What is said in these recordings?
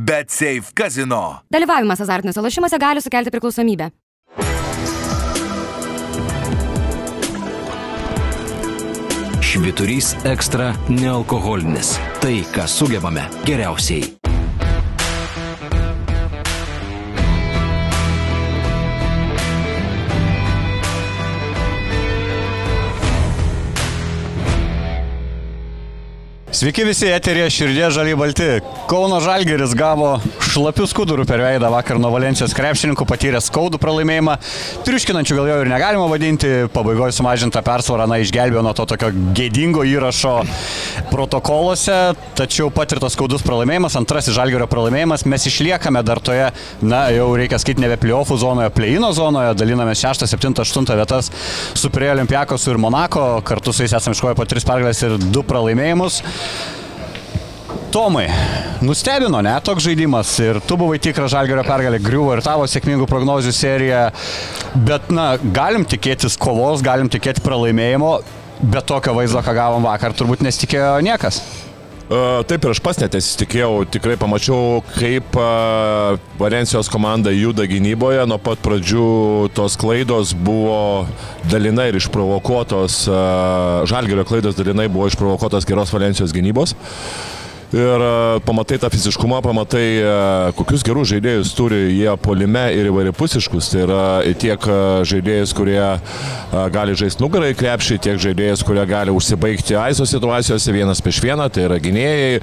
Bet Safe Casino. Dalyvavimas azartiniuose lošimuose gali sukelti priklausomybę. Šviturys ekstra nealkoholinis. Tai, ką sugebame geriausiai. Sveiki visi, eterė širdė žaliai balti. Kauno Žalgeris gavo šlapių skudurų per veidą vakar nuo Valencijos krepšininkų, patyrė skaudų pralaimėjimą. Triuškinančių gal jo ir negalima vadinti, pabaigoje sumažinta persvara, na, išgelbėjo nuo to tokio gėdingo įrašo protokoluose, tačiau patirtas skaudus pralaimėjimas, antrasis Žalgerio pralaimėjimas, mes išliekame dar toje, na, jau reikia skaityti nebe pliofų zonoje, pleino zonoje, daliname 6, 7, 8 vietas su prie Olimpiakosu ir Monako, kartu su jais esame iškovoję po 3 pergalės ir 2 pralaimėjimus. Tomai, nustebino, ne, toks žaidimas ir tu buvai tikras žalgerio pergalė, griuvo ir tavo sėkmingų prognozių serija, bet, na, galim tikėtis kovos, galim tikėti pralaimėjimo, bet tokio vaizdo, ką gavom vakar, turbūt nesitikėjo niekas. Taip ir aš pas net nesitikėjau, tikrai pamačiau, kaip Valencijos komanda juda gynyboje, nuo pat pradžių tos klaidos buvo dalinai ir išprovokuotos, Žalgerio klaidos dalinai buvo išprovokuotos geros Valencijos gynybos. Ir pamatai tą fiziškumą, pamatai, kokius gerus žaidėjus turi jie polime ir įvairiapusiškus. Tai yra tiek žaidėjus, kurie gali žaisti nugarai krepšį, tiek žaidėjus, kurie gali užsibaigti aiso situacijose vienas prieš vieną, tai yra gynėjai.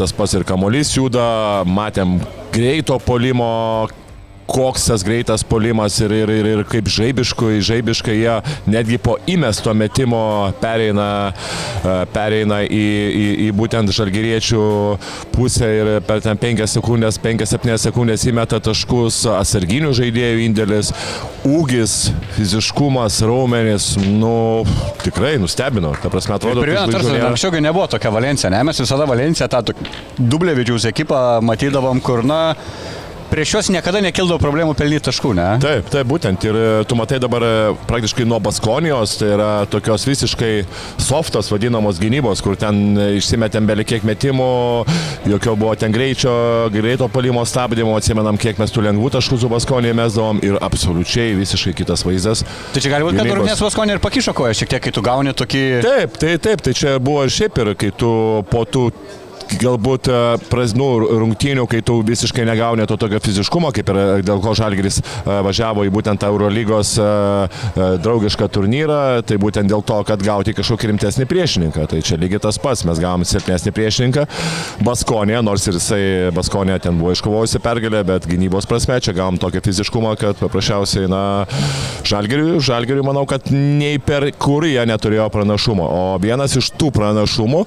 Tas pats ir kamolys juda, matėm greito polimo koks tas greitas polimas ir, ir, ir, ir kaip žaibiškai, žaibiškai jie netgi po įmesto metimo pereina, e, pereina į, į, į būtent žalgyriečių pusę ir per ten 5 sekundės, 5-7 sekundės įmeta taškus, atsarginių žaidėjų indėlis, ūgis, fiziškumas, raumenis, nu, tikrai nustebino. Ta prasme, atrodo, kad... Tarsi, anksčiau nebuvo tokia Valencija, ne? Mes visada Valenciją, tą Dublevičiaus ekipą matydavom, kur, na, prieš juos niekada nekildavo problemų pelnyti taškų, ne? Taip, taip, būtent. Ir e, tu matai dabar e, praktiškai nuo Baskonijos, tai yra tokios visiškai softos vadinamos gynybos, kur ten e, išsimetėm belik metimų, jokio buvo ten greičio, greito palimo stabdymo, atsimenam, kiek mes tų lengvų taškų su Baskonija mesdavom ir absoliučiai visiškai kitas vaizdas. Tai čia gali būti, kad Rūnės Baskonija ir pakišo koją šiek tiek, kai tu gauni tokį... Taip, tai taip, tai čia buvo ir šiaip ir kai tu po tų galbūt e, praznų rungtynių, kai tu visiškai negauni to tokio fiziškumo, kaip ir e, dėl ko Žalgris e, važiavo į būtent Eurolygos draugišką turnyrą, tai būtent dėl to, kad gauti kažkokį rimtesnį priešininką. Tai čia lygiai tas pats, mes gavom silpnesnį priešininką. Baskonė, nors ir jisai Baskonė ten buvo iškovojusi pergalę, bet gynybos prasme čia gavom tokį fiziškumą, kad paprasčiausiai, na, Žalgiriui, Žalgiriui manau, kad nei per kur jie neturėjo pranašumo. O vienas iš tų pranašumų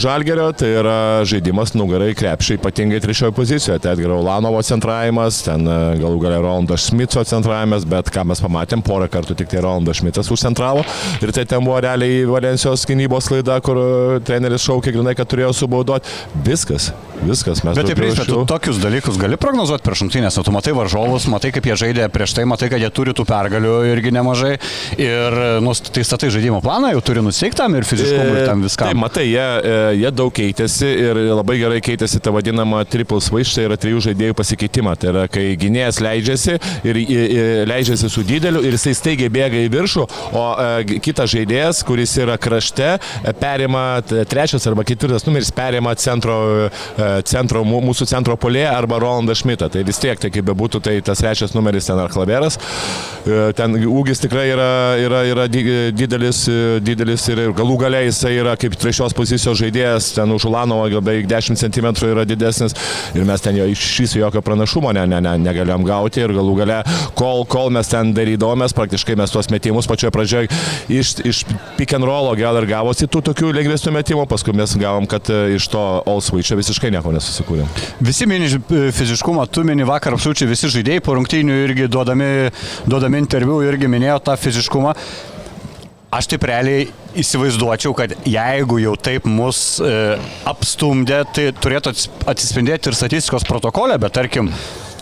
Žalgerio tai yra žaidimas nugarai krepšį, ypatingai trečiojo pozicijoje. Tai Edgaro Ulanovo centravimas, ten e, galų galia Rolando Šmico centravimas, bet ką mes pamatėm, porą kartų tik tai Rolando Šmitas užcentravo. Ir tai ten buvo realiai Valencijos gynybos klaida, kur e, treneris šaukė grinai, kad turėjo subaudoti. Viskas, viskas. Mes bet taip, prieisime, tu tokius dalykus gali prognozuoti prieš šimtinės, tu matai varžovus, matai kaip jie žaidė prieš tai, matai, kad jie turi tų pergalių irgi nemažai. Ir nu, tai statai žaidimo planą, jau turi nusiektam ir fiziškumui ir tam viskam. Taip, matai, jie, e, jie daug keitėsi ir labai gerai keitėsi ta vadinama triple switch, tai yra trijų žaidėjų pasikeitimą. Tai yra, kai gynėjas leidžiasi ir, ir, ir leidžiasi su dideliu ir jisai staigiai bėga į viršų, o e, kitas žaidėjas, kuris yra krašte, e, perima trečias arba ketvirtas numeris, perima centro, e, centro, mūsų centro polė arba Rolandą Šmitą. Tai vis tiek, tai kaip bebūtų, tai tas trečias numeris ten ar klaveras. E, ten ūgis tikrai yra, yra, yra didelis, didelis ir galų galiai jisai yra kaip trečios pozicijos žaidėjas, ten už Ulanovą beveik 10 cm yra didesnis ir mes ten jo iš viso jokio pranašumo ne, ne, ne, negalėjom gauti ir galų gale, kol, kol mes ten darydavomės, praktiškai mes tuos metimus pačioje pradžioje iš, iš pick and rollo gal ir gavosi tų tokių lengvesnių metimų, paskui mes gavom, kad e, iš to all switch visiškai nieko nesusikūrėm. Visi mini fiziškumą, tu mini vakar absoliučiai visi žaidėjai po rungtynių irgi duodami, duodami interviu irgi minėjo tą fiziškumą. Aš taip realiai įsivaizduočiau, kad jeigu jau taip mus e, apstumdė, tai turėtų atsispindėti ir statistikos protokole, bet tarkim,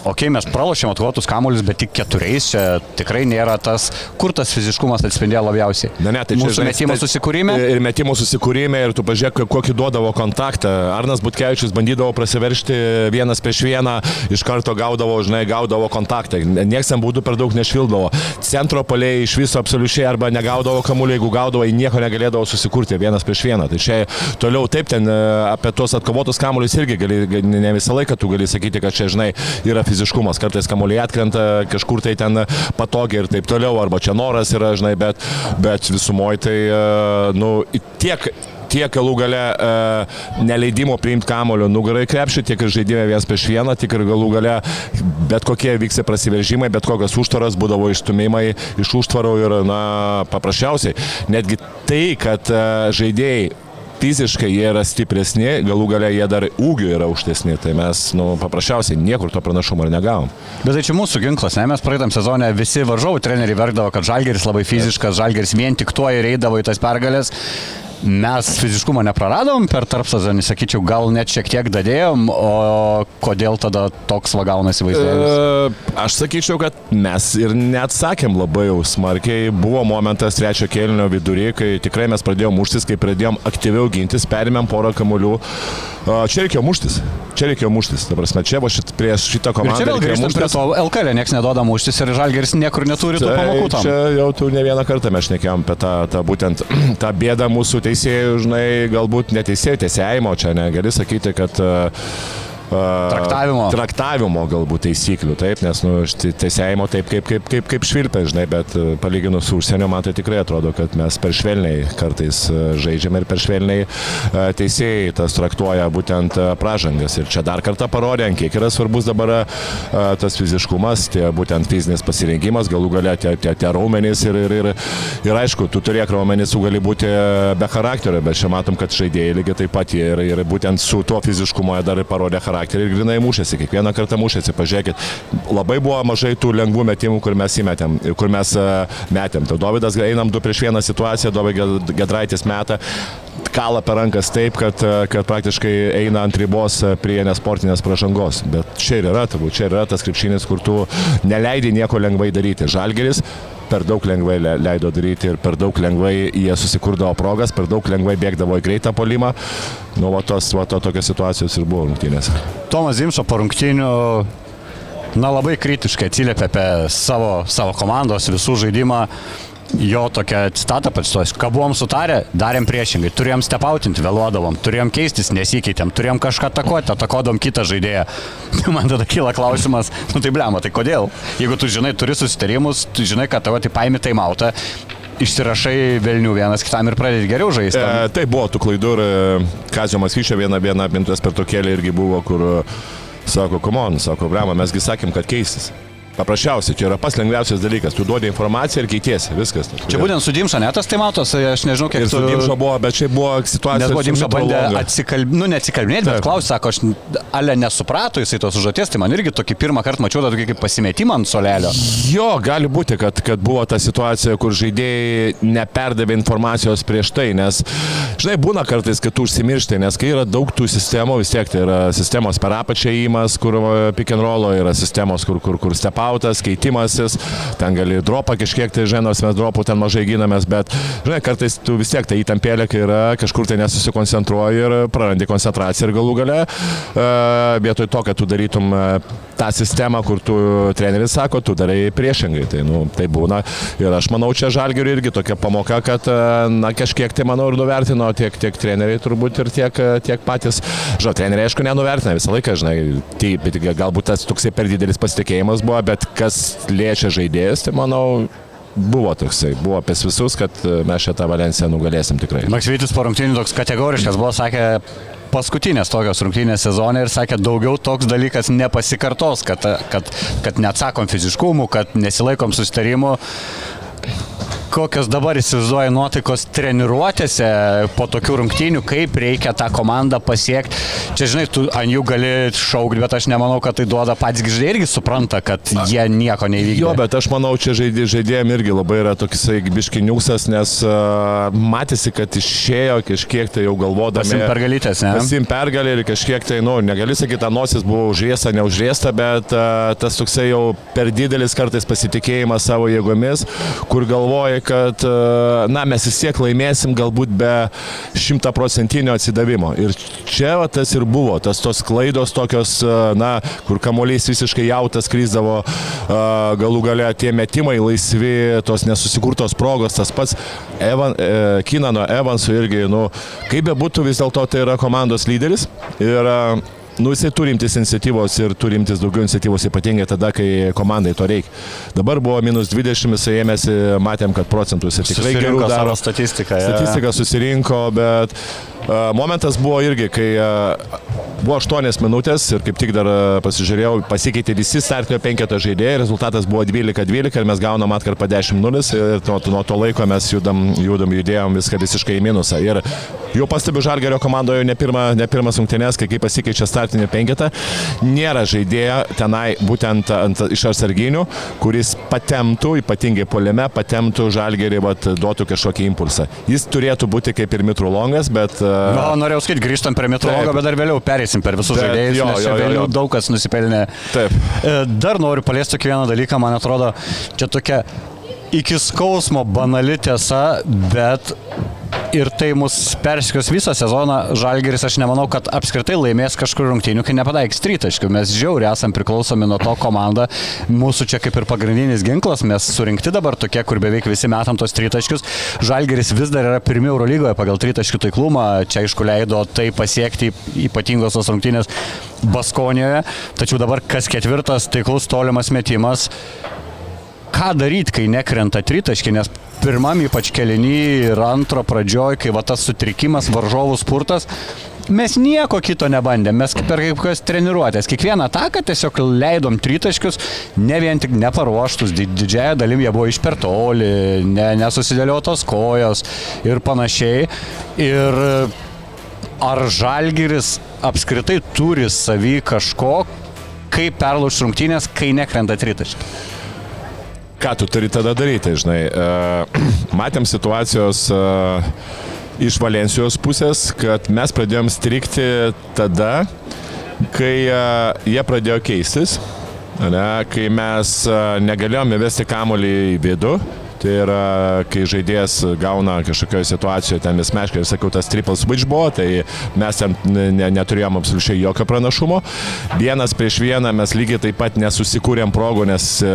okei, okay, mes pralošėm atkovotus kamuolius, bet tik keturiais, čia tikrai nėra tas, kur tas fiziškumas atspindėjo labiausiai. Ne, ne, tai čia, Mūsų metimo tai- susikūrime. Ir metimo susikūrime, ir tu pažiūrėk, kokį duodavo kontaktą. Arnas Butkevičius bandydavo prasiveršti vienas prieš vieną, iš karto gaudavo, žinai, gaudavo kontaktą. Niekas ten būdų per daug nešvildavo. Centro paliai iš viso absoliučiai arba negaudavo kamuolį, jeigu gaudavo, į nieko negalėdavo susikurti vienas prieš vieną. Tai čia toliau taip ten e, apie tuos atkovotus kamuolius irgi gali, ne visą laiką tu gali sakyti, kad čia, žinai, yra fiziškumas. Kartais kamuoliai atkrenta kažkur tai ten patogiai ir taip toliau, arba čia noras yra, žinai, bet, bet visumoje tai, e, nu, tiek tiek galų gale e, neleidimo priimti kamulio nugarai krepšį, tiek ir žaidime vienas prieš vieną, tiek ir galų gale bet kokie vyksta prasiveržimai, bet kokios užtvaras būdavo išstumimai iš užtvarų ir, na, paprasčiausiai. Netgi tai, kad e, žaidėjai fiziškai jie yra stipresni, galų gale jie dar ūgiu yra aukštesni, tai mes, nu, paprasčiausiai niekur to pranašumo ir negavom. Bet tai čia mūsų ginklas, ne? Mes praeitam sezonė visi varžovų treneriai verkdavo, kad Žalgeris labai fiziškas, Žalgeris vien tik tuo ir eidavo į tas pergalės. Mes fiziškumo nepraradom per tarpsazonį, sakyčiau, gal net šiek tiek dadėjom, o kodėl tada toks vagaunasi vaizdas? E, aš sakyčiau, kad mes ir neatsakėm labai jau smarkiai. Buvo momentas trečio kėlinio vidury, kai tikrai mes pradėjom muštis, kai pradėjom aktyviau gintis, perėmėm porą kamuolių. E, čia reikėjo muštis. Čia reikėjo muštis. Ta prasme, čia buvo šit, prieš šitą Ir komandą. čia vėl grįžtam prie to, LKL niekas neduoda muštis ir Žalgeris niekur neturi tų pamokų tam. Čia jau tu ne vieną kartą mes šnekėjom apie tą, tą būtent tą bėdą mūsų teisėjų, žinai, galbūt neteisėjų teisėjimo, čia negali sakyti, kad uh, Traktavimo. Traktavimo galbūt taisyklių, taip, nes nu, teisėjimo taip kaip, kaip, kaip, kaip švilpia, žinai, bet e, palyginus su užsienio, man tai tikrai atrodo, kad mes per švelniai kartais e, žaidžiame ir per švelniai e, teisėjai tas traktuoja būtent pražangas. Ir čia dar kartą parodė, kiek yra svarbus dabar tas fiziškumas, tie būtent fizinis pasirinkimas, galų galia tie, tie, tie raumenys ir, ir, ir, ir aišku, tu turėk raumenys, tu gali būti be charakterio, bet čia matom, kad žaidėjai lygiai taip pat jie ir, ir būtent su tuo fiziškumu dar ir parodė charakterį ir grinai mušėsi, kiekvieną kartą mušėsi, pažiūrėkit, labai buvo mažai tų lengvų metimų, kur mes įmetėm kur mes e, metėm. Tai Dovydas einam du prieš vieną situaciją, Dovydas Gedraitis meta kalą per rankas taip, kad, e, kad praktiškai eina ant ribos e, prie nesportinės pražangos. Bet čia ir yra, turbūt, čia ir yra tas krepšinis, kur tu neleidai nieko lengvai daryti. Žalgeris per daug lengvai le- leido daryti ir per daug lengvai jie susikurdavo progas, per daug lengvai bėgdavo į greitą polimą. Nu, va tos, va to tokios situacijos ir buvo rungtynėse. Tomas Zimso po rungtynių na, labai kritiškai atsiliepia apie savo, savo komandos visų žaidimą. Jo tokia citata pacituosiu. Ką buvom sutarę, darėm priešingai. Turėjom stepautinti, vėluodavom, turėjom keistis, nesikeitėm, turėjom kažką atakuoti, atakodom kitą žaidėją. Man tada kyla klausimas, nu tai blema, tai kodėl? Jeigu tu žinai, turi susitarimus, tu žinai, kad tavo tai paimi tai mautą, išsirašai Vilnių vienas kitam ir pradedi geriau žaisti. E, tai buvo tų klaidų ir e, Kazio Masvyčio viena, viena minutės per tokėlį irgi buvo, kur e, sako, komon, sako, brema, mesgi sakėm, kad keistis. Paprasčiausiai, čia yra pats lengviausias dalykas. Tu duodi informaciją ir keitiesi, viskas. Čia būtent su Dimša netas tai matos, aš nežinau, kiek Ir su tu- Dimšo buvo, bet čia buvo situacija. Nes buvo su Dimša bandė atsikalbėti, nu neatsikalbėti, bet klausė, sako, aš ale nesuprato jisai tos užduoties, tai man irgi tokį pirmą kartą mačiau tą tokį kaip pasimetimą ant solelio. Jo, gali būti, kad, kad buvo ta situacija, kur žaidėjai neperdavė informacijos prieš tai, nes, žinai, būna kartais, kad tu užsimiršti, nes kai yra daug tų sistemų, vis tiek tai yra sistemos per apačią įimas, kur pick and rollo, yra sistemos, kur, kur, kur stepautas, keitimasis, ten gali dropą kažkiek tai, žinai, nors mes dropų ten mažai ginamės, bet, žinai, kartais tu vis tiek tai įtampėlė, kai yra kažkur tai nesusikoncentruoji ir prarandi koncentraciją ir galų gale, e, vietoj to, kad tu darytum e, tą sistemą, kur tu treneris sako, tu darai priešingai. Tai, nu, tai būna. Ir aš manau, čia žalgeriui irgi tokia pamoka, kad, e, na, kažkiek tai, manau, ir nuvertino tiek, tiek treneriai turbūt ir tiek, e, tiek patys. Žinau, treneriai, aišku, nenuvertina visą laiką, žinai, tai, bet galbūt tas toksai per didelis pasitikėjimas buvo, bet kas liečia žaidėjas, tai manau, buvo toksai, buvo apie visus, kad e, mes šitą Valenciją nugalėsim tikrai. Maksvytis po rungtynių toks kategoriškas buvo, sakė, paskutinės tokios rungtynės sezone ir sakė, daugiau toks dalykas nepasikartos, kad, kad, kad neatsakom fiziškumų, kad nesilaikom susitarimų. Kokios dabar įsivaizduoja nuotaikos treniruotėse po tokių rungtynių, kaip reikia tą komandą pasiekti. Čia, žinai, tu ant jų gali šaukti, bet aš nemanau, kad tai duoda patys žaidėjai irgi supranta, kad jie nieko neįvykdė. Jo, bet aš manau, čia žaidė, žaidėjim irgi labai yra toksai biškiniusas, nes uh, matėsi, kad išėjo kažkiek tai jau galvodami. Pasim pergalytės, ne? Pasim pergalį ir kažkiek tai, nu, negali sakyti, ta nosis buvo užriesta, neužriesta, bet uh, tas toksai jau per didelis kartais pasitikėjimas savo jėgomis, kur galvoja, kad, uh, na, mes vis tiek laimėsim galbūt be šimtaprocentinio atsidavimo. Ir čia va, tas ir buvo, tas tos klaidos tokios, uh, na, kur kamuolys visiškai jautas kryzdavo, uh, galų gale tie metimai laisvi, tos nesusikurtos progos, tas pats Evan, e, Kinano Evanso irgi, nu, kaip be būtų, vis dėlto tai yra komandos lyderis. Ir Nu, jisai turimtis iniciatyvos ir turimtis daugiau iniciatyvos ypatingai tada, kai komandai to reikia. Dabar buvo minus 20, jisai ėmėsi, matėm, kad procentus ir tikrai gerų daro. Statistiką. Statistika susirinko, bet momentas buvo irgi, kai buvo 8 minutės ir kaip tik dar pasižiūrėjau, pasikeitė visi startinio penketo žaidėjai, rezultatas buvo 12-12 ir mes gaunam atkarpą 10-0 ir nuo, nuo to laiko mes judam, judam, judėjom viską visiškai į minusą. Ir jau pastebiu Žalgerio komandoje ne, pirma, ne pirmas rungtynės, kai, kai pasikeičia startinį penketą, nėra žaidėjo tenai būtent ant, iš atsarginių, kuris patemtų, ypatingai poliame, patemtų Žalgerį, duotų kažkokį impulsą. Jis turėtų būti kaip ir Mitrulongas, bet... Uh, Na, norėjau sakyti, grįžtam prie Mitrulongo, bet dar vėliau perėsim per visus žaidėjus, jo, nes jo, čia jo, vėliau jo. daug kas nusipelnė. Taip. E, Dar noriu paliesti tokį vieną dalyką, man atrodo, čia tokia iki skausmo banali tiesa, bet ir tai mus persikios visą sezoną. Žalgeris, aš nemanau, kad apskritai laimės kažkur rungtynių, kai nepadaiks tritaškių. Mes žiauriai esam priklausomi nuo to komandą. Mūsų čia kaip ir pagrindinis ginklas, mes surinkti dabar tokie, kur beveik visi metam tos tritaškius. Žalgeris vis dar yra pirmie Eurolygoje pagal tritaškių taiklumą. Čia aišku leido tai pasiekti ypatingos tos rungtynės Baskonijoje. Tačiau dabar kas ketvirtas taiklus tolimas metimas ką daryti, kai nekrenta tritaškį, nes pirmam ypač kelinį ir antro pradžioj, kai va tas sutrikimas, varžovų spurtas, mes nieko kito nebandėm, mes per kaip kokias treniruotės, kiekvieną ataką tiesiog leidom tritaškius, ne vien tik neparuoštus, di- didžiąją dalim jie buvo iš per toli, ne, nesusidėliotos kojos ir panašiai. Ir ar žalgiris apskritai turi savy kažko, kaip perlaužti rungtynės, kai nekrenta tritaškį? Ką tu turi tada daryti, žinai. E, Matėm situacijos e, iš Valencijos pusės, kad mes pradėjom strikti tada, kai e, jie pradėjo keistis, ne, kai mes negalėjome įvesti kamolį į vidų. Tai yra, kai žaidėjas gauna kažkokioje situacijoje, ten vis meškai, ir sakau, tas triple switch buvo, tai mes ten ne, neturėjom absoliučiai jokio pranašumo. Vienas prieš vieną mes lygiai taip pat nesusikūrėm progų, nes e,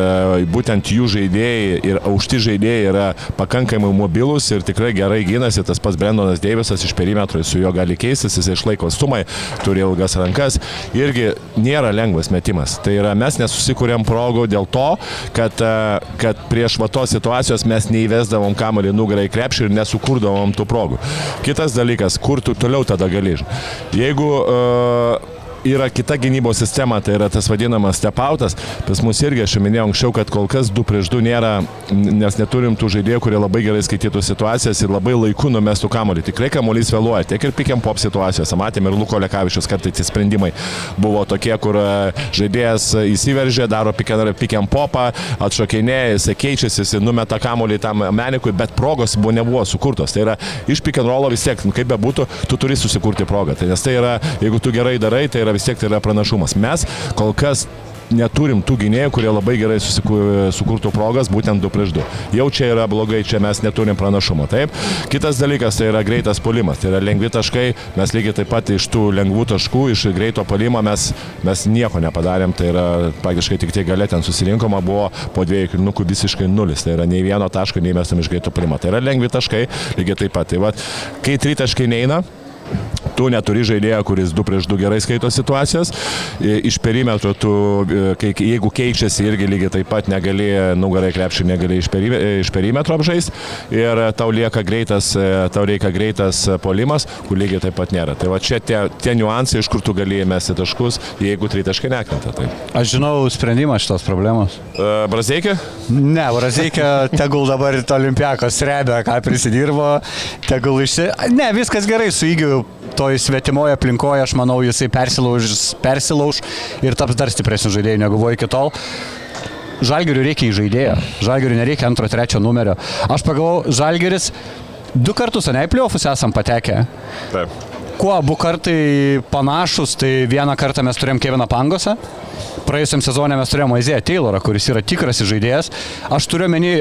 būtent jų žaidėjai ir aukšti žaidėjai yra pakankamai mobilus ir tikrai gerai gynasi. Tas pats Brendonas Deivisas iš perimetro su juo gali keistis, jis išlaiko atstumai, turi ilgas rankas. Irgi nėra lengvas metimas. Tai yra, mes nesusikūrėm progų dėl to, kad, e, kad prieš vatos situacijos mes neįvesdavom kamalį nugarą į krepšį ir nesukurdavom tų progų. Kitas dalykas, kur tu toliau tada gali. Jeigu uh, yra kita gynybos sistema, tai yra tas vadinamas stepautas. Pas mus irgi aš jau minėjau anksčiau, kad kol kas 2 prieš 2 nėra, nes neturim tų žaidėjų, kurie labai gerai skaitytų situacijas ir labai laiku numestų kamuolį. Tikrai kamuolys vėluoja, tiek ir pikiam pop situacijose. Matėme ir Luko Lekavičius kartais sprendimai buvo tokie, kur e, žaidėjas įsiveržė, daro pikiam popą, atšokinėja, jisai keičiasi, jisai numeta kamuolį tam menikui, bet progos buvo, nebuvo sukurtos. Tai yra iš pick and rollo vis tiek, nu, kaip bebūtų, tu turi susikurti progą. Tai nes tai yra, jeigu tu gerai darai, tai yra vis tiek tai yra pranašumas. Mes kol kas neturim tų gynėjų, kurie labai gerai sukurtų progas, būtent 2 prieš 2. Jau čia yra blogai, čia mes neturim pranašumo. Taip. Kitas dalykas tai yra greitas polimas, tai yra lengvi taškai, mes lygiai taip pat iš tų lengvų taškų, iš greito polimo mes, mes nieko nepadarėm, tai yra praktiškai tik tie galė ten susirinkoma buvo po dviejų kilnukų visiškai nulis, tai yra nei vieno taško neįmestam iš greito polimo. Tai yra lengvi taškai, lygiai taip pat. Tai va, kai tritaškai neina, tu neturi žaidėjo, kuris 2 prieš 2 gerai skaito situacijas. I- Iš perimetro tu, e, kai, jeigu keičiasi, irgi lygiai taip pat negali, nugarai krepšį negali iš, perime, iš perimetro apžaisti. Ir tau lieka greitas, e, tau reikia greitas e, polimas, kur lygiai taip pat nėra. Tai va čia tie, tie niuansai, iš kur tu gali mesti taškus, jeigu tritaškai nekrenta. Tai. Aš žinau sprendimą šitos problemos. E, Brazeikė? Ne, Brazykė, tegul dabar olimpiakos rebė, ką prisidirbo, tegul išsi... Ne, viskas gerai su įgiu toj svetimoje aplinkoje, aš manau, jisai persilauž, persilauž ir taps dar stipresniu žaidėju negu buvo iki tol. Žalgiriui reikia į žaidėją. Žalgiriui nereikia antro, trečio numerio. Aš pagalvojau, Žalgiris du kartus, ne, į pliofus esam patekę. Taip. Kuo abu kartai panašus, tai vieną kartą mes turėjom Keviną Pangosą, praėjusiam sezonė mes turėjome Aizėją Taylorą, kuris yra tikras žaidėjas. Aš turiu menį,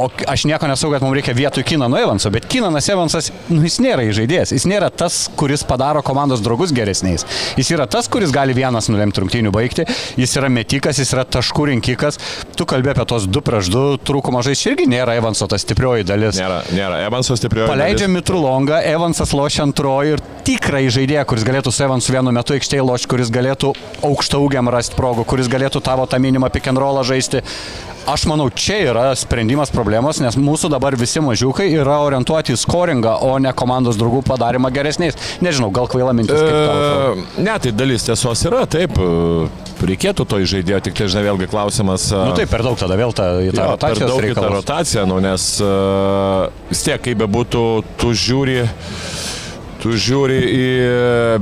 o aš nieko nesau, kad mums reikia vietoj Kinano Evanso, bet Kinanas Evansas, nu jis nėra žaidėjas, jis nėra tas, kuris padaro komandos draugus geresniais. Jis yra tas, kuris gali vienas nulemti rungtynių baigti, jis yra metikas, jis yra taškų rinkikas. Tu kalbė apie tos 2 prieš 2 trūkumo žaisti, irgi nėra Evanso ta stiprioji dalis. Nėra, nėra. Evansas stiprioji. Paleidžia dalis. Mitrulongą, Evansas lošia antroji ir tikrai žaidėją, kuris galėtų su Evansu vienu metu aikštėje lošti, kuris galėtų aukštaugiam rasti progų, kuris galėtų tavo tą minimą pick and rollą žaisti. Aš manau, čia yra sprendimas problemos, nes mūsų dabar visi mažiukai yra orientuoti į scoringą, o ne komandos draugų padarimą geresniais. Nežinau, gal kvaila mintis. E, Ne, tai dalis tiesos yra, taip, e, reikėtų to žaidėjo, tik tai žinai vėlgi klausimas. e, Nu taip, per daug tada vėl ta, į tą Jo, per rotacijos daug į tą rotaciją, nu, nes uh, vis tiek, kaip bebūtų, tu žiūri, tu žiūri į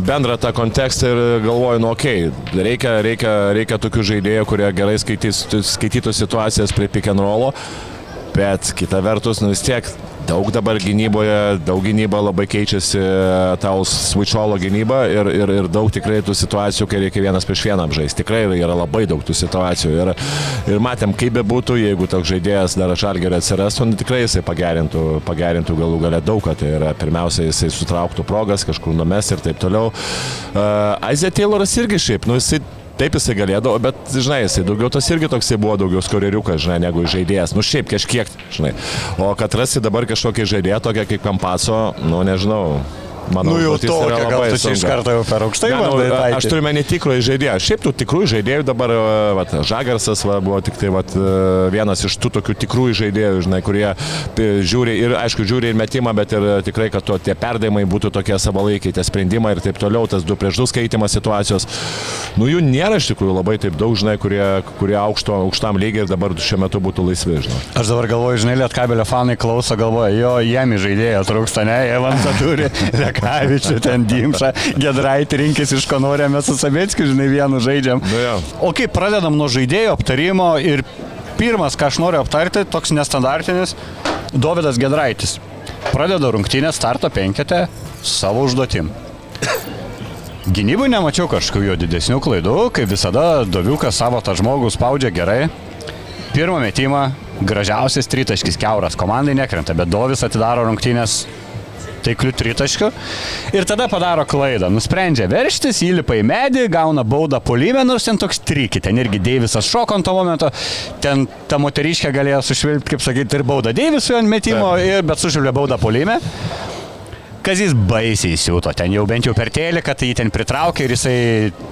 bendrą tą kontekstą ir galvoji, nu, okei, okay, reikia, reikia, reikia tokių žaidėjų, kurie gerai skaitys, skaitytų situacijas prie pick and rollo, bet kita vertus, nu, vis tiek daug dabar gynyboje, daug gynyba labai keičiasi, tau switcholo gynyba ir, ir, ir daug tikrai tų situacijų, kai reikia vienas prieš vieną apžaisti. Tikrai yra labai daug tų situacijų. Ir, ir matėm, kaip bebūtų, jeigu toks žaidėjas dar žalgerį atsirastų, nu, tikrai jisai pagerintų, pagerintų galų galę daug, ką. tai yra pirmiausia, jisai sutrauktų progas, kažkur numes ir taip toliau. Uh, Aizė Tayloras irgi šiaip, nu jisai Taip jisai galėdavo, bet, žinai, jisai daugiau tas irgi toksai buvo daugiau skoreriukas, žinai, negu žaidėjas. Nu, šiaip kažkiek, žinai. O kad rasi dabar kažkokį žaidėją, tokią kaip Kampaso, nu, nežinau. Manau, Nu jau tokia, gal tu čia iš karto jau per aukštai Ne, nu, bandai aš taikyti. turiu menį tikrųjų žaidėjų. Šiaip tų tikrųjų žaidėjų dabar, e, vat, Žagarsas va, buvo tik tai vat, e, vienas iš tų tokių tikrųjų žaidėjų, žinai, kurie p- žiūri ir, aišku, žiūri ir metimą, bet ir e, tikrai, kad to, tie perdavimai būtų tokie savalaikiai, tie sprendimai ir taip toliau, tas 2 prieš 2 skaitimas situacijos. Nu jų nėra iš tikrųjų labai taip daug, žinai, kurie, kurie aukšto, aukštam lygiai ir dabar šiuo metu būtų laisvi, žinai. Aš dabar galvoju, žinai, Lietkabelio fanai klauso, galvoja, jo, jiem į žaidėją trūksta, ne, Evansą turi, Lekavičių, ten Dimšą, Gedraitį rinkis iš ko norė, mes su Sabėckiu, žinai, vienu žaidžiam. Nu jo. O kaip pradedam nuo žaidėjo aptarimo ir pirmas, ką aš noriu aptarti, toks nestandartinis, Dovydas Gedraitis. Pradeda rungtynę starto penketę savo užduotim. Gynybui nemačiau kažkokių jo didesnių klaidų, kaip visada Doviukas savo tą žmogų spaudžia gerai. Pirmą metimą gražiausias tritaškis keuras, komandai nekrenta, bet Dovis atidaro rungtynės taiklių tritaškių ir tada padaro klaidą. Nusprendžia verštis, įlipa į medį, gauna baudą polime, nors ten toks trikit, ten irgi Deivisas šoko ant to momento, ten ta moteriškė galėjo sušvilpti, kaip sakyti, ir baudą Deivisui ant metimo, ir, bet sušvilpė baudą polime. Kazis baisiai siūto, ten jau bent jau per tėlį, kad jį ten pritraukė ir jisai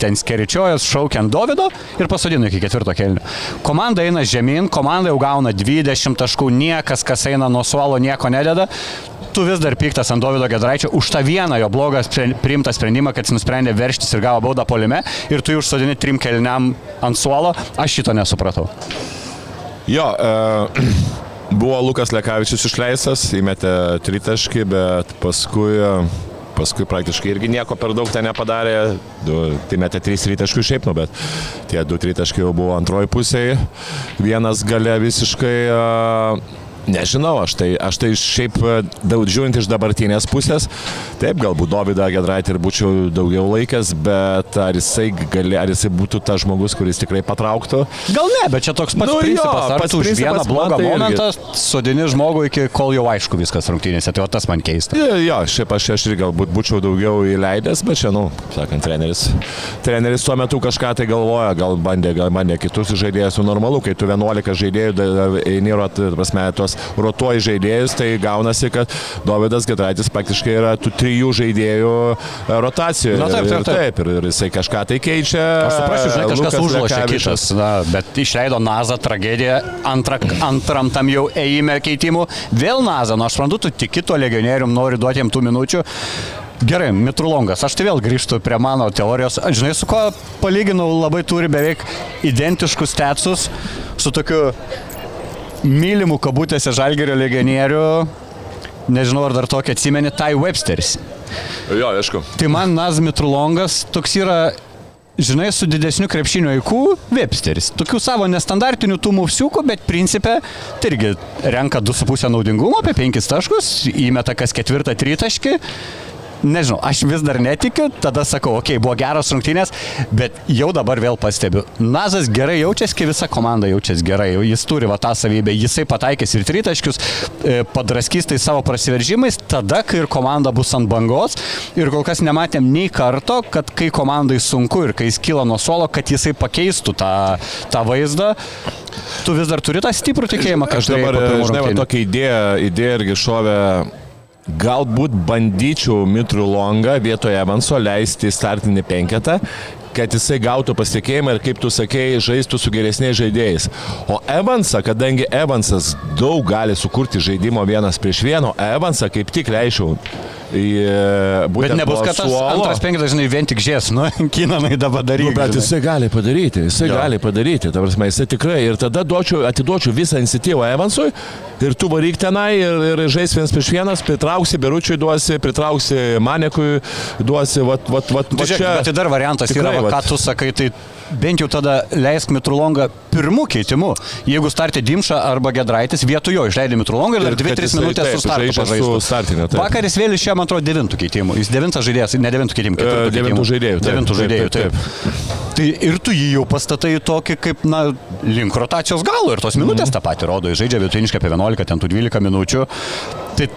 ten skeričiojas, šaukė ant Davido ir pasodino iki ketvirto kelnio. Komanda eina žemyn, komanda jau gauna 20 taškų, niekas, kas eina nuo suolo, nieko nededa. Tu vis dar piktas ant Davido Gedraičio už tą vieną jo blogą priimtą sprendimą, kad jis nusprendė verštis ir gavo baudą polime ir tu jį užsodini trim kelniam ant suolo, aš šito nesupratau. Jo, e, buvo Lukas Lekavičius išleistas, įmetė tritaškį, bet paskui, e, paskui praktiškai irgi nieko per daug ten nepadarė. Du, tai metė trys tritaškių šiaip, nu, bet tie du tritaškiai jau buvo antroji pusėje. Vienas gale visiškai... E, Nežinau, aš tai, aš tai šiaip e, daug žiūrint iš dabartinės pusės, taip, galbūt Dovydą Gedraitį ir būčiau daugiau laikęs, bet ar jisai, gali, ar jisai būtų tas žmogus, kuris tikrai patrauktų? Gal ne, bet čia toks pats Nu jo, principas. Ar pats už vieną blogą tai irgi. momentą sodini žmogų iki kol jau aišku viskas rungtynėse, tai o tas man keista. Jo, jo, šiaip aš, aš ir galbūt būčiau daugiau įleidęs, bet čia, nu, sakant, treneris. Treneris tuo metu kažką tai galvoja, gal bandė, gal bandė kitus žaidėjus, nu normalu, kai tu 11 žaidėjų eini ir, at- ta tos rotuoji žaidėjus, tai gaunasi, kad Davidas Gedraitis praktiškai yra tų trijų žaidėjų e, rotacijoje. Na, taip, taip, Ir- taip. taip ir, ir jisai kažką tai keičia. Aš suprasiu, žinai, kažkas Lekavičius. kitas. Na, bet išleido Nazą tragediją, antra, antram tam jau ėjime keitimų. Vėl Nazą, nu aš suprantu, tu tiki to legionierium, nori duoti jam tų minučių. Gerai, Mitrulongas, aš tai vėl grįžtu prie mano teorijos. Žinai, su ko palyginau, labai turi beveik identiškus tetsus, su tokiu mylimu kabutėse žalgerio legionieriu. Nežinau, ar dar tokį atsimeni, Tai Websteris. Jo, aišku. Tai man Naz Mitrulongas toks yra, žinai, su didesniu krepšinio įkų Websteris. Tokių savo nestandartinių tų mufsiukų, bet principė, tai irgi renka 2,5 naudingumo apie 5 taškus, įmeta kas ketvirtą tritaškį. Nežinau, aš vis dar netikiu, tada sakau, okei, okay, buvo geros rungtynės, bet jau dabar vėl pastebiu. Nazas gerai jaučiasi, kai visa komanda jaučiasi gerai, jis turi va tą savybę, jisai pataikys ir tritaškius, e, padraskys tai savo prasiveržimais, tada, kai ir komanda bus ant bangos ir kol kas nematėm nei karto, kad kai komandai sunku ir kai jis kyla nuo suolo, kad jisai pakeistų tą, tą vaizdą. Tu vis dar turi tą stiprų tikėjimą, kad Aš dabar, žinai, va, tokia idėja, idėja irgi šovė. Galbūt bandyčiau Mitru Longą vietoje Evanso leisti startinį penketą, kad jisai gautų pasitikėjimą ir, kaip tu sakėjai, žaistų su geresniais žaidėjais. O Evansą, kadangi Evansas daug gali sukurti žaidimo vienas prieš vieno, Evansą kaip tik leičiau Bet būtent nebus, kad tas antras penkitas, žinai, vien tik žies, nu, kinanai dabar Nu, daryti. bet jisai gali padaryti, jisai Jo. gali padaryti, ta prasme, jisai tikrai. Ir tada duočiau, atiduočiau visą iniciatyvą Evansui ir tu varyk tenai ir, ir žais vienas prieš vienas, pritrauksi Beručiui duosi, pritrauksi Manekui duosi, vat, vat, vat, Tai vat čia. bet tai dar variantas Tikrai, yra, va, ką vat. tu sakai, tai bent jau tada leisk Mitrulongą pirmų keitimų. Jeigu startė Dimša arba Gedraitis, vietoj jo išleidė Mitrulongą ir dar Ir kad 2-3 jisai, minutės taip, su startu su pažaistų. startine, taip. Vakar jis vėl išėjo, man atrodo, devintų keitimų. Jis devintas žaidėjas, ne devintų keitimų, E, ketvirtų devintų keitimų. žaidėjų, taip, Devintų taip, žaidėjų, taip, taip. Tai ir tu jį jau pastatai tokį kaip, na, link rotacijos galo ir tos minutės Mhm. tą patį rodo. Jis žaidžia vidutiniškai apie 11, ten tų 12 minučių. Tai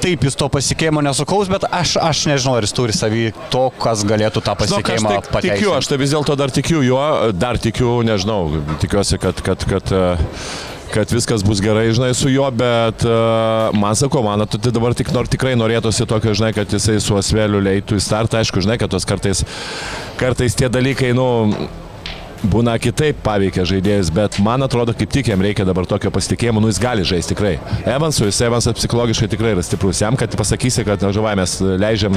taip jis to pasikeimo nesukaus, bet aš, aš nežinau, ar jis turi savį to, kas galėtų tą aš pasikeimą tik, tikiu, aš tai vis dėlto dar tikiu juo, dar tikiu, nežinau, tikiuosi, kad, kad, kad, e, kad viskas bus gerai, žinai, su juo, bet uh, man sako, man atrodo, tai dabar tik, nor, tikrai norėtųsi tokio, žinai, kad jisai su Asveliu leitų į startą, aišku, žinai, kad tos kartais, kartais tie dalykai, nu, būna kitaip paveikia žaidėjus, bet man atrodo, kaip tik jam reikia dabar tokio pasitikėjimo, nu jis gali žaisti tikrai. Evansui, jis Evansas psichologiškai tikrai yra stiprus. Jam, kad pasakysi, kad, žavai, mes leidžiam,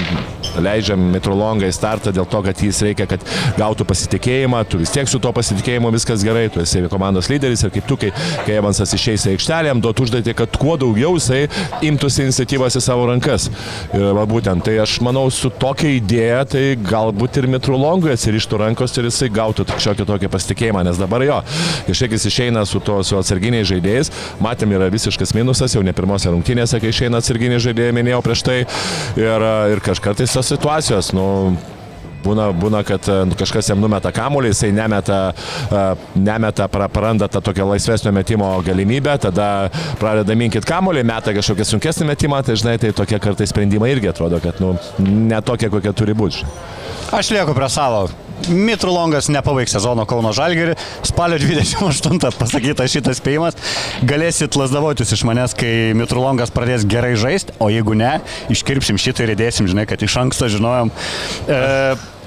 leidžiam Mitrolongą į startą dėl to, kad jis reikia, kad gautų pasitikėjimą, tu vis tiek su to pasitikėjimu viskas gerai, tu esi komandos lyderis ir kaip tu, kai, kai Evansas išeis į aikštelę, jam duotų užduotį, kad kuo daugiau jisai imtųsi iniciatyvas į savo rankas. Ir va, būtent, tai aš manau, su tokia idėja, tai galbūt ir Mitrolongui atsirištų rankos ir jisai gautų šiokį tokį pasitikėjimą, nes dabar jo, jis išeina su, to, su atsarginiais žaidėjais, matėm, yra visiškas minusas, jau ne pirmose rungtynėse, kai išeina atsarginiai žaidėjai, minėjau prieš tai, ir, ir kažkartais tos situacijos, nu, Būna, būna, kad e, kažkas jam numeta kamuolį, jisai nemeta, e, nemeta pra- praranda tą tokią laisvesnio metimo galimybę, tada pradeda minkit kamuolį, meta kažkokią sunkesnį metimą, tai žinai, tai tokie kartais sprendimai irgi atrodo, kad nu, ne tokie, kokie turi būti. Aš lieku prie savo. Mitrulongas nepabaigs sezono Kauno Žalgerį. Spalio 28 pasakyta šitas spėjimas. Galėsit lasdavotis iš manęs, kai Mitrulongas pradės gerai žaisti, o jeigu ne, iškirpsim šitą ir įdėsim, žinai, kad iš anksto žinojom. E,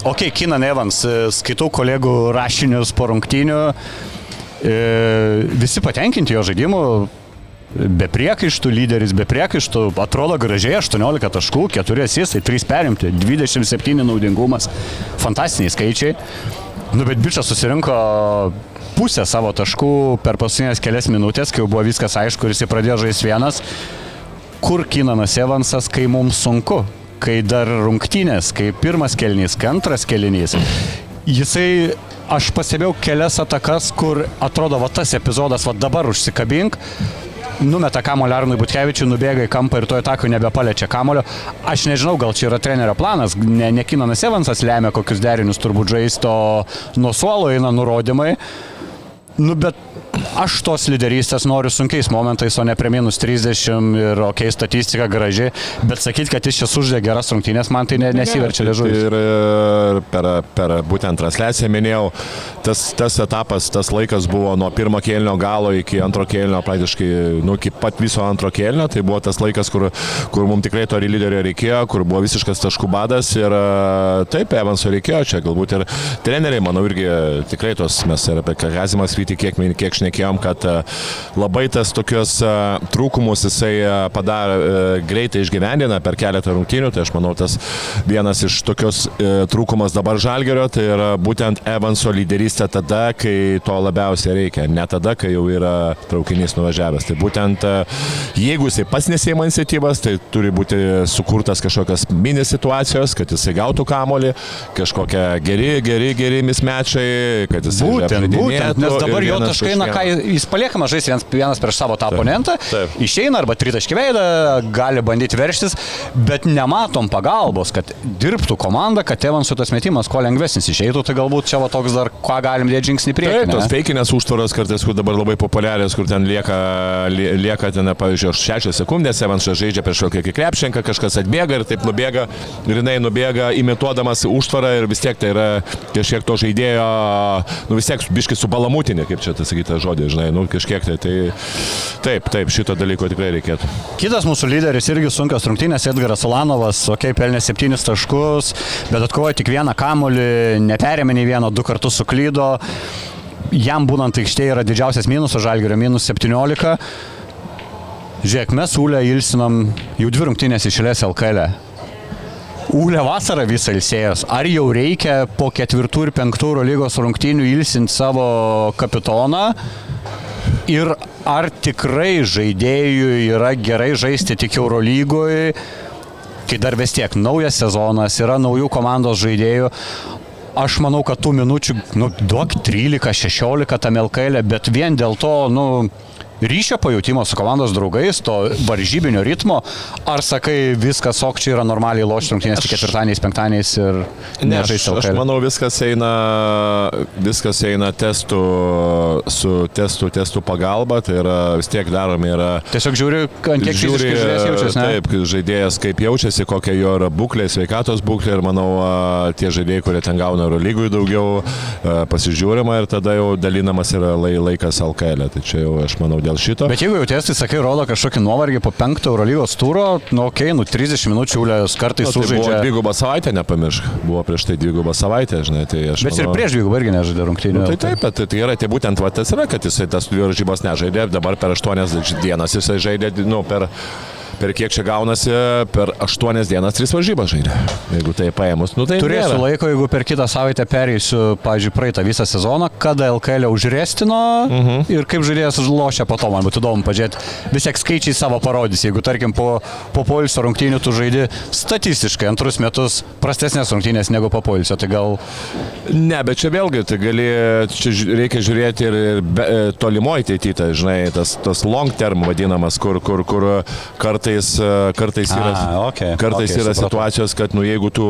ok, Kinan Evans, e, skaitau kolegų rašinius po rungtynių. E, visi patenkinti jo žaidimu, Be priekaištų, lyderis be priekaištų, atrodo gražiai, 18 taškų, 4 asistai, 3 perimti, 27 naudingumas, fantastiniai skaičiai. Nu, bet bičias susirinko pusę savo taškų per paskutinės kelias minutės, kai jau buvo viskas aišku ir jis pradėjo žaisti vienas. Kur Kinanas Evansas, kai mums sunku, kai dar rungtynės, kai pirmas kelnys, kai antras kelnys. Jisai, aš pastebėjau kelias atakas, kur atrodo, va tas epizodas, va dabar užsikabink, numeta kamulio Arnui Butkevičiui, nubėga į kampą ir to atako nebepaliečia kamulio. Aš nežinau, gal čia yra trenerio planas, ne, ne Kinanas Evansas lemia kokius derinius turbūt žaisto, nuo suolo eina nurodymai. Nu, bet aš tos lyderystės noriu sunkiais momentais, o ne prie minus 30 ir ok, statistika graži, bet sakyti, kad jis čia suždė geras rungtynės, man tai ne, nesiverčia liežuvis. Ir e, per, per būtent transliaciją minėjau, tas, tas etapas, tas laikas buvo nuo pirmo kėlinio galo iki antro kėlinio, praktiškai, nu, iki pat viso antro kėlinio, tai buvo tas laikas, kur, kur mums tikrai to lyderio reikėjo, kur buvo visiškas taškų badas ir e, taip, Evanso reikėjo čia, galbūt ir treneriai, manau, irgi tikrai tos mes ir apie Kazimą Svitį kiek, kiek šnekėjom, kad e, labai tas tokius e, trūkumus jisai e, padarė greitai išgyvendina per keletą rungtynių, tai aš manau tas vienas iš tokios trūkumas dabar žalgerio, tai yra būtent Evanso lyderystė tada, kai to labiausiai reikia, ne tada, kai jau yra traukinys nuvažiavęs. Tai būtent jeigu jisai pats nesėima iniciatyvas, tai turi būti sukurtas kažkokios mini situacijos, kad jisai gautų kamolį, kažkokie geri, geri, geri mismečiai, kad jisai būtent, būtent, nes dabar jo taškai, na ką, jis paliekamas žaisti vienas, vienas prieš savo tą oponentą, taip. išeina arba tritaškį veidą, gali bandyti verštis, bet nematom pagalbos, kad dirbtų komanda, kad Evansų tas metimas kuo lengvesnis išeitų, tai galbūt čia va toks dar, ką galim dėti žingsnį priekį. Taip, tos feikinės užtvaros kartais, kur dabar labai populiarios, kur ten lieka, lieka ten, pavyzdžiui, 6 sekundės, Evansas žaidžia prieš kokį krepšinką, kažkas atbėga ir taip nubėga, ir jinai nubėga imituodamas užtvarą ir vis tiek tai yra kažkiek to žaidėjo, nu vis tiek biškai subalamutinė, kaip čia tas sakyti žodį, žinai, nu kažkiek tai, tai taip, taip, šito dalyko tikrai reikėtų. Kitas mūsų lyderis irgi sunkios rungtynės, Edgaras Solanovas, okei, okay, pelnė 7 taškus, bet atkovojo tik vieną kamolį, neperėmė nei vieno, du kartus suklydo. Jam būnant aikštėje yra didžiausias minusas, žalgerio minus 17. Žiūrėk, mes Ūlę ilsinam jau dvi rungtynės išėlės LKL. E. Ūlė vasarą visą ilsėjęs. Ar jau reikia po ketvirtų ir penktų lygos rungtynių ilsinti savo kapitoną? Ir ar tikrai žaidėjui yra gerai žaisti tik Eurolygoje, kai dar vis tiek naujas sezonas, yra naujų komandos žaidėjų. Aš manau, kad tų minučių, nu, duok 13-16 tam LKL, bet vien dėl to, nu, ryšio pajūtimo su komandos draugais, to varžybinio ritmo, ar sakai, viskas ok, čia yra normaliai lošti rungtynės tik ketvirtadieniais, penktadieniais ir nežaisti savo. Aš, aš manau, viskas eina, viskas eina testų, su testų, testų pagalba, tai yra vis tiek daromi yra. Tiesiog žiūri, ant kiek žiūri, jaučiasi. Ne? Taip, žaidėjas kaip jaučiasi, kokia jo yra būklė, sveikatos būklė ir manau, tie žaidėjai, kurie ten gauna Eurolygui daugiau, pasižiūrima ir tada jau dalinamas yra laikas LKL. E. Tai čia jau aš manau dėl dėl šito. Bet jeigu jautiesi, tai sakai, rodo kažkokį nuovargį po penkto Eurolygos tūro, nu, okay, nu 30 minučių Ulės kartais nu, tai sužaidžia. Buvo dvigubą savaitę, nepamiršk. Buvo prieš tai dvigubą savaitę, žinai. Tai Bet manau... ir prieš dvigubą irgi nežaidė rungtynių. Nu, tai taip, tai, tai yra, tai būtent va, tas yra, kad jisai tas varžybas nežaidė, dabar per 8 dienas jisai žaidė, nu, per per kiek čia gaunasi, per 8 dienas 3 varžybas žaidė. Jeigu tai paėmus, nu tai... Turėsiu nėra. laiko, jeigu per kitą savaitę perėsiu, pavyzdžiui, praeitą visą sezoną, kada LKL užrėstino uh mhm. -huh. ir kaip žaidėjas lošia po to, man būtų įdomu pažiūrėti. Vis tiek skaičiai savo parodys, jeigu tarkim po, po poilsio rungtynių tu žaidži statistiškai antrus metus prastesnės rungtynės negu po poilsio, tai gal... Ne, bet čia vėlgi, tai gali, čia reikia žiūrėti ir, ir be, e, tolimoji ateityje, žinai, tas, tas long term vadinamas, kur, kur, kur kartais kartais, e, kartais yra, A, okay, kartais okay, yra situacijos, kad nu, jeigu tu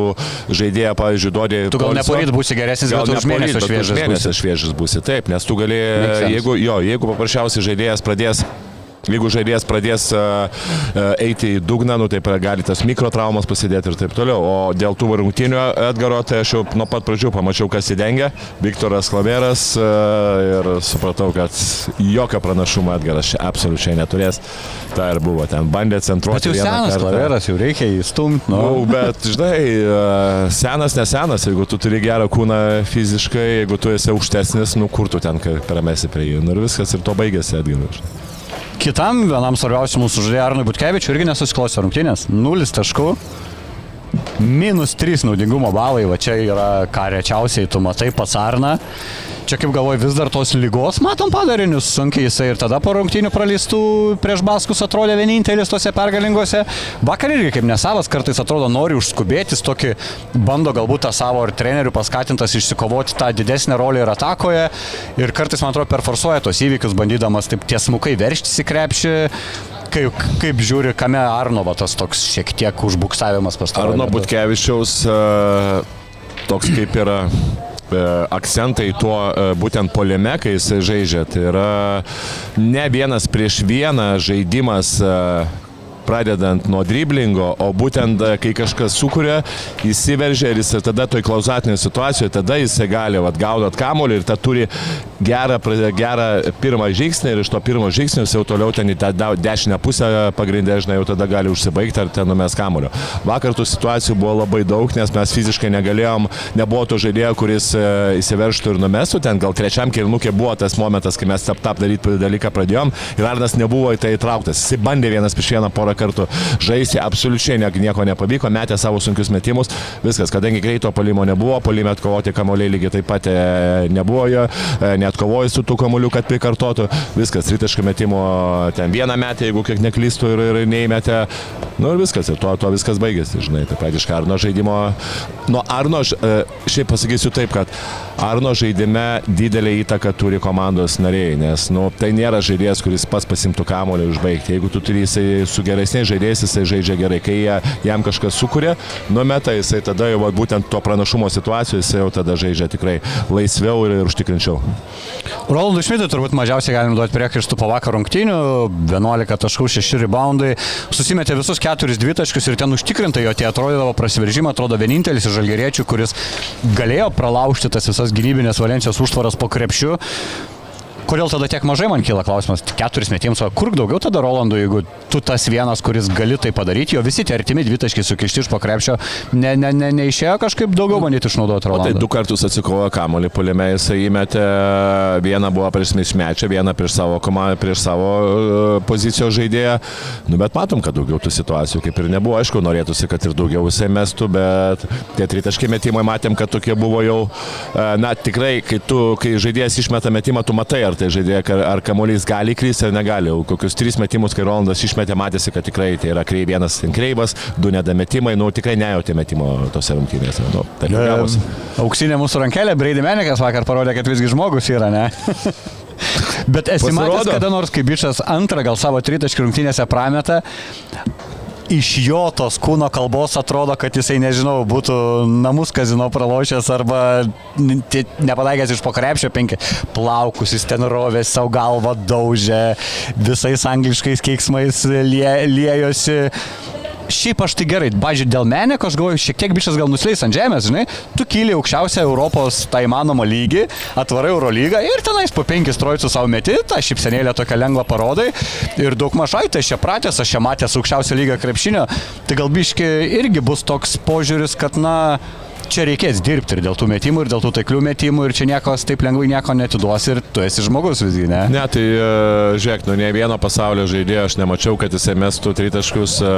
žaidėją, pavyzdžiui, duodi... Tu gal neporyt būsi geresnis, gal už mėnesį šviežas. Mėnesį šviežas būsi, taip, nes tu gali, jeigu, jo, jeigu paprasčiausiai žaidėjas pradės Jeigu žaidėjas pradės eiti į dugną, nu, tai gali tas mikrotraumas pasidėti ir taip toliau. O dėl tų rungtynių Edgaro, tai aš jau nuo pat pradžių pamačiau, kas įdengia. Viktoras Klaveras ir supratau, kad jokio pranašumo Edgaras čia absoliučiai neturės. Ta ir buvo ten, bandė centruoti. Bet jau senas kartą. Klaveras, jau reikia įstumti. Nu. nu, bet žinai, senas, nesenas, jeigu tu turi gerą kūną fiziškai, jeigu tu esi aukštesnis, nu kur tu ten permesi prie jų. Nu, ir viskas ir to baigėsi Edgaras. Kitam vienam svarbiausiam mūsų žaidėjui Arnui Butkevičiui irgi nesusiklosė rungtynės. Nulis taškų. Minus 3 naudingumo balai, va čia yra ką rečiausiai tu matai pats Arna. Čia kaip galvoju, vis dar tos lygos matom padarinius, sunkiai jisai ir tada po rungtynių praleistų prieš Baskus atrodė vienintelis tose pergalingose. Vakar irgi kaip nesavas, kartais atrodo nori užskubėtis, tokį bando galbūt tą savo ir trenerių paskatintas išsikovoti tą didesnę rolę ir atakoje. Ir kartais, man atrodo, perforsuoja tos įvykius, bandydamas taip tiesmukai verštis į krepšį kaip, kaip žiūri, kame Arnovo tas toks šiek tiek užbuksavimas pastaruoju. Arno Butkevičiaus uh, toks kaip yra e, akcentai tuo e, būtent poliame, kai jis žaidžia. Tai yra ne vienas prieš vieną žaidimas e, pradedant nuo driblingo, o būtent e, kai kažkas sukuria, įsiveržia ir jis tada toj klauzatinėje situacijoje, tada jis gali vat, gaudot kamolį ir tą turi gerą, gerą pirmą žingsnį ir iš to pirmo žingsnio jau toliau ten į tą dešinę pusę pagrindė, žinai, jau tada gali užsibaigti ar ten numes kamolio. Vakar tų situacijų buvo labai daug, nes mes fiziškai negalėjom, nebuvo to žaidėjo, kuris e, įsiveržtų ir numestų, ten gal trečiam kilnukė buvo tas momentas, kai mes tap tap daryti dalyką pradėjom ir Arnas nebuvo į tai įtrauktas. Jis bandė vienas prieš vieną porą kartų žaisti, absoliučiai nieko nepavyko, metė savo sunkius metimus, viskas, kadangi greito palimo nebuvo, palime atkovoti kamuoliai lygiai taip pat e, nebuvo e, net kovojo su tų kamuolių, kad prikartotų, viskas, tritaškų metimo ten vieną metę, jeigu kiek neklystų ir, ir neįmetė, nu ir viskas, ir tuo, tuo viskas baigėsi, žinai, tai praktiškai Arno žaidimo, nuo Arno, e, šiaip pasakysiu taip, kad Arno žaidime didelį įtaką turi komandos nariai, nes nu, tai nėra žaidėjas, kuris pats pasimtų kamuolį užbaigti. Jeigu tu turi jisai su geresniais žaidėjais, jisai žaidžia gerai. Kai jie, jam kažkas sukuria, numeta, jisai tada jau būtent to pranašumo situacijoje, jisai jau tada žaidžia tikrai laisviau ir, ir užtikrinčiau. Rolandui Šmitui turbūt mažiausiai galim duoti priekaištų po vakar rungtynių, 11 taškų, 6 reboundai, susimetė visus keturis dvitaškius ir ten užtikrintai jo tie atrodydavo prasiveržimą, atrodo vienintelis iš žalgeriečių, kuris galėjo pralaužti tas visas gynybinės Valencijos užtvaras po krepšiu. Kodėl tada tiek mažai man kyla klausimas, keturis metimus, o kur daugiau tada Rolandų, jeigu tu tas vienas, kuris gali tai padaryti, jo visi tie artimi dvitaškiai sukišti iš pakrepšio, ne, ne, ne, neišėjo kažkaip daugiau bandyti išnaudoti tai Rolandą. du kartus atsikovojo kamuolį, poliame jisai įmetė, vieną buvo prieš mismečę, vieną prieš savo komandą, prieš savo e, pozicijos žaidėją. Nu, bet matom, kad daugiau tų situacijų kaip ir nebuvo. Aišku, norėtųsi, kad ir daugiau jisai mestų, bet tie tritaškai metimai matėm, kad tokie buvo jau, e, na tikrai, kai, tu, kai žaidėjas išmeta metimą, tu matai, ar tai žaidėjas, ar, kamuolys gali krysti ar negali. Jau kokius tris metimus, kai Rolandas išmetė, matėsi, kad tikrai tai yra krei, vienas kreivas, du nedametimai, nu tikrai nejautė metimo tose rungtynėse. Nu, taip gavosi. Auksinė mūsų rankelė, Breidį Menikas vakar parodė, kad visgi žmogus yra, ne? Bet esi Pasirodo. matęs kada nors, kai bičias antrą gal savo tritaškį rungtynėse prameta, iš jo tos kūno kalbos atrodo, kad jisai, nežinau, būtų namus kazino pralošęs arba nepataikęs iš pokrepšio penki plaukus, jis ten rovė, savo galvą daužė, visais angliškais keiksmais lie, liejosi. Šiaip aš tai gerai, bažiai dėl meneko, aš galvoju, šiek tiek bišas gal nusileis ant žemės, žinai, tu kyli aukščiausią Europos tą įmanomą lygį, atvarai Eurolygą ir tenais po penkis trojus savo meti, tą šipsenėlę tokią lengvą parodai ir daug mažai, tai aš čia pratęs, aš čia matęs aukščiausią lygą krepšinio, tai gal biški irgi bus toks požiūris, kad na, čia reikės dirbti ir dėl tų metimų, ir dėl tų taiklių metimų, ir čia nieko taip lengvai nieko netiduos ir tu esi žmogus visgi, ne? Ne, tai e, žiūrėk, nu ne vieno pasaulio žaidėjo aš nemačiau, kad jisai mestų tritaškius, e,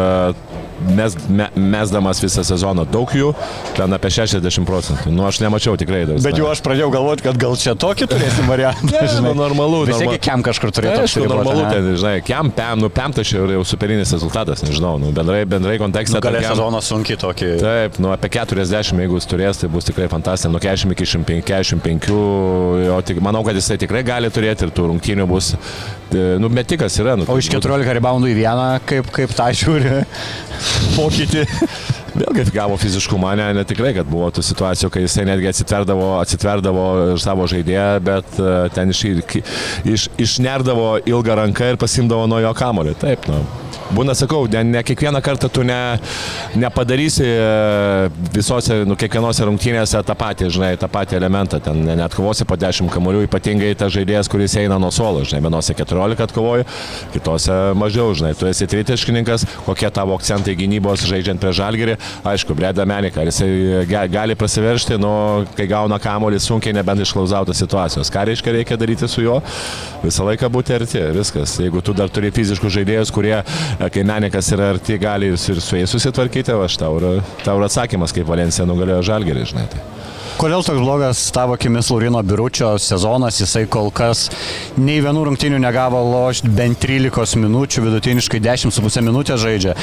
mes, me, mesdamas visą sezoną. Daug jų, ten apie 60 procentų. Nu aš nemačiau tikrai dar. Bet jau aš pradėjau galvoti, kad gal čia tokį turėsim variantą. Ne, žinai. nu, normalu, Vis tiek norma- kiam kažkur turėtų Tai apsiriboti, normalu, ten, žinai, kiam, pem, nu, pem tai jau jau superinis rezultatas, nežinau, nu, bendrai, bendrai kontekste. Galė tokiam- sezono sunkiai tokį. Taip, nu apie 40, jeigu jis turės, tai bus tikrai fantastika. Nuo 40 iki 45, o tik, manau, kad jisai tikrai gali turėti ir tų rungtynių bus, e, nu, metikas yra. Nu, O iš 14 reboundų į vieną, kaip, kaip tą žiūri, pokytį. Vėlgi gavo fiziškumą, ne, ne tikrai, kad buvo tų situacijų, kai jisai netgi atsitverdavo, atsitverdavo savo žaidėją, bet e, ten iš, iš, išnerdavo ilgą ranką ir pasimdavo nuo jo kamolį. Taip, nu. Būna, sakau, ne, ne kiekvieną kartą tu ne, nepadarysi e, visose, nu, kiekvienose rungtynėse tą patį, žinai, tą patį elementą. Ten ne- net kovosi po 10 kamolių, ypatingai tas žaidėjas, kuris eina nuo suolo, žinai, vienose 14 atkovoji, kitose mažiau, žinai, tu esi tritaškininkas, kokie tavo akcentai gynybos žaidžiant prie žalgerį, aišku, Breda Menika, ar jisai ge- gali prasiveršti, nu, kai gauna kamolį sunkiai, nebent išklausautos situacijos. Ką reiškia reikia daryti su juo? Visą laiką būti arti, viskas. Jeigu tu dar turi fiziškus žaidėjus, kurie, e, kai Menikas yra arti, gali ir su jais susitvarkyti, aš tau tau atsakymas, kaip Valencija nugalėjo žalgerį, žinai. Tai. Kodėl toks blogas tavo akimis Laurino Biručio sezonas, jisai kol kas nei vienų rungtynių negavo lošti bent 13 minučių, vidutiniškai 10,5 minutės žaidžia,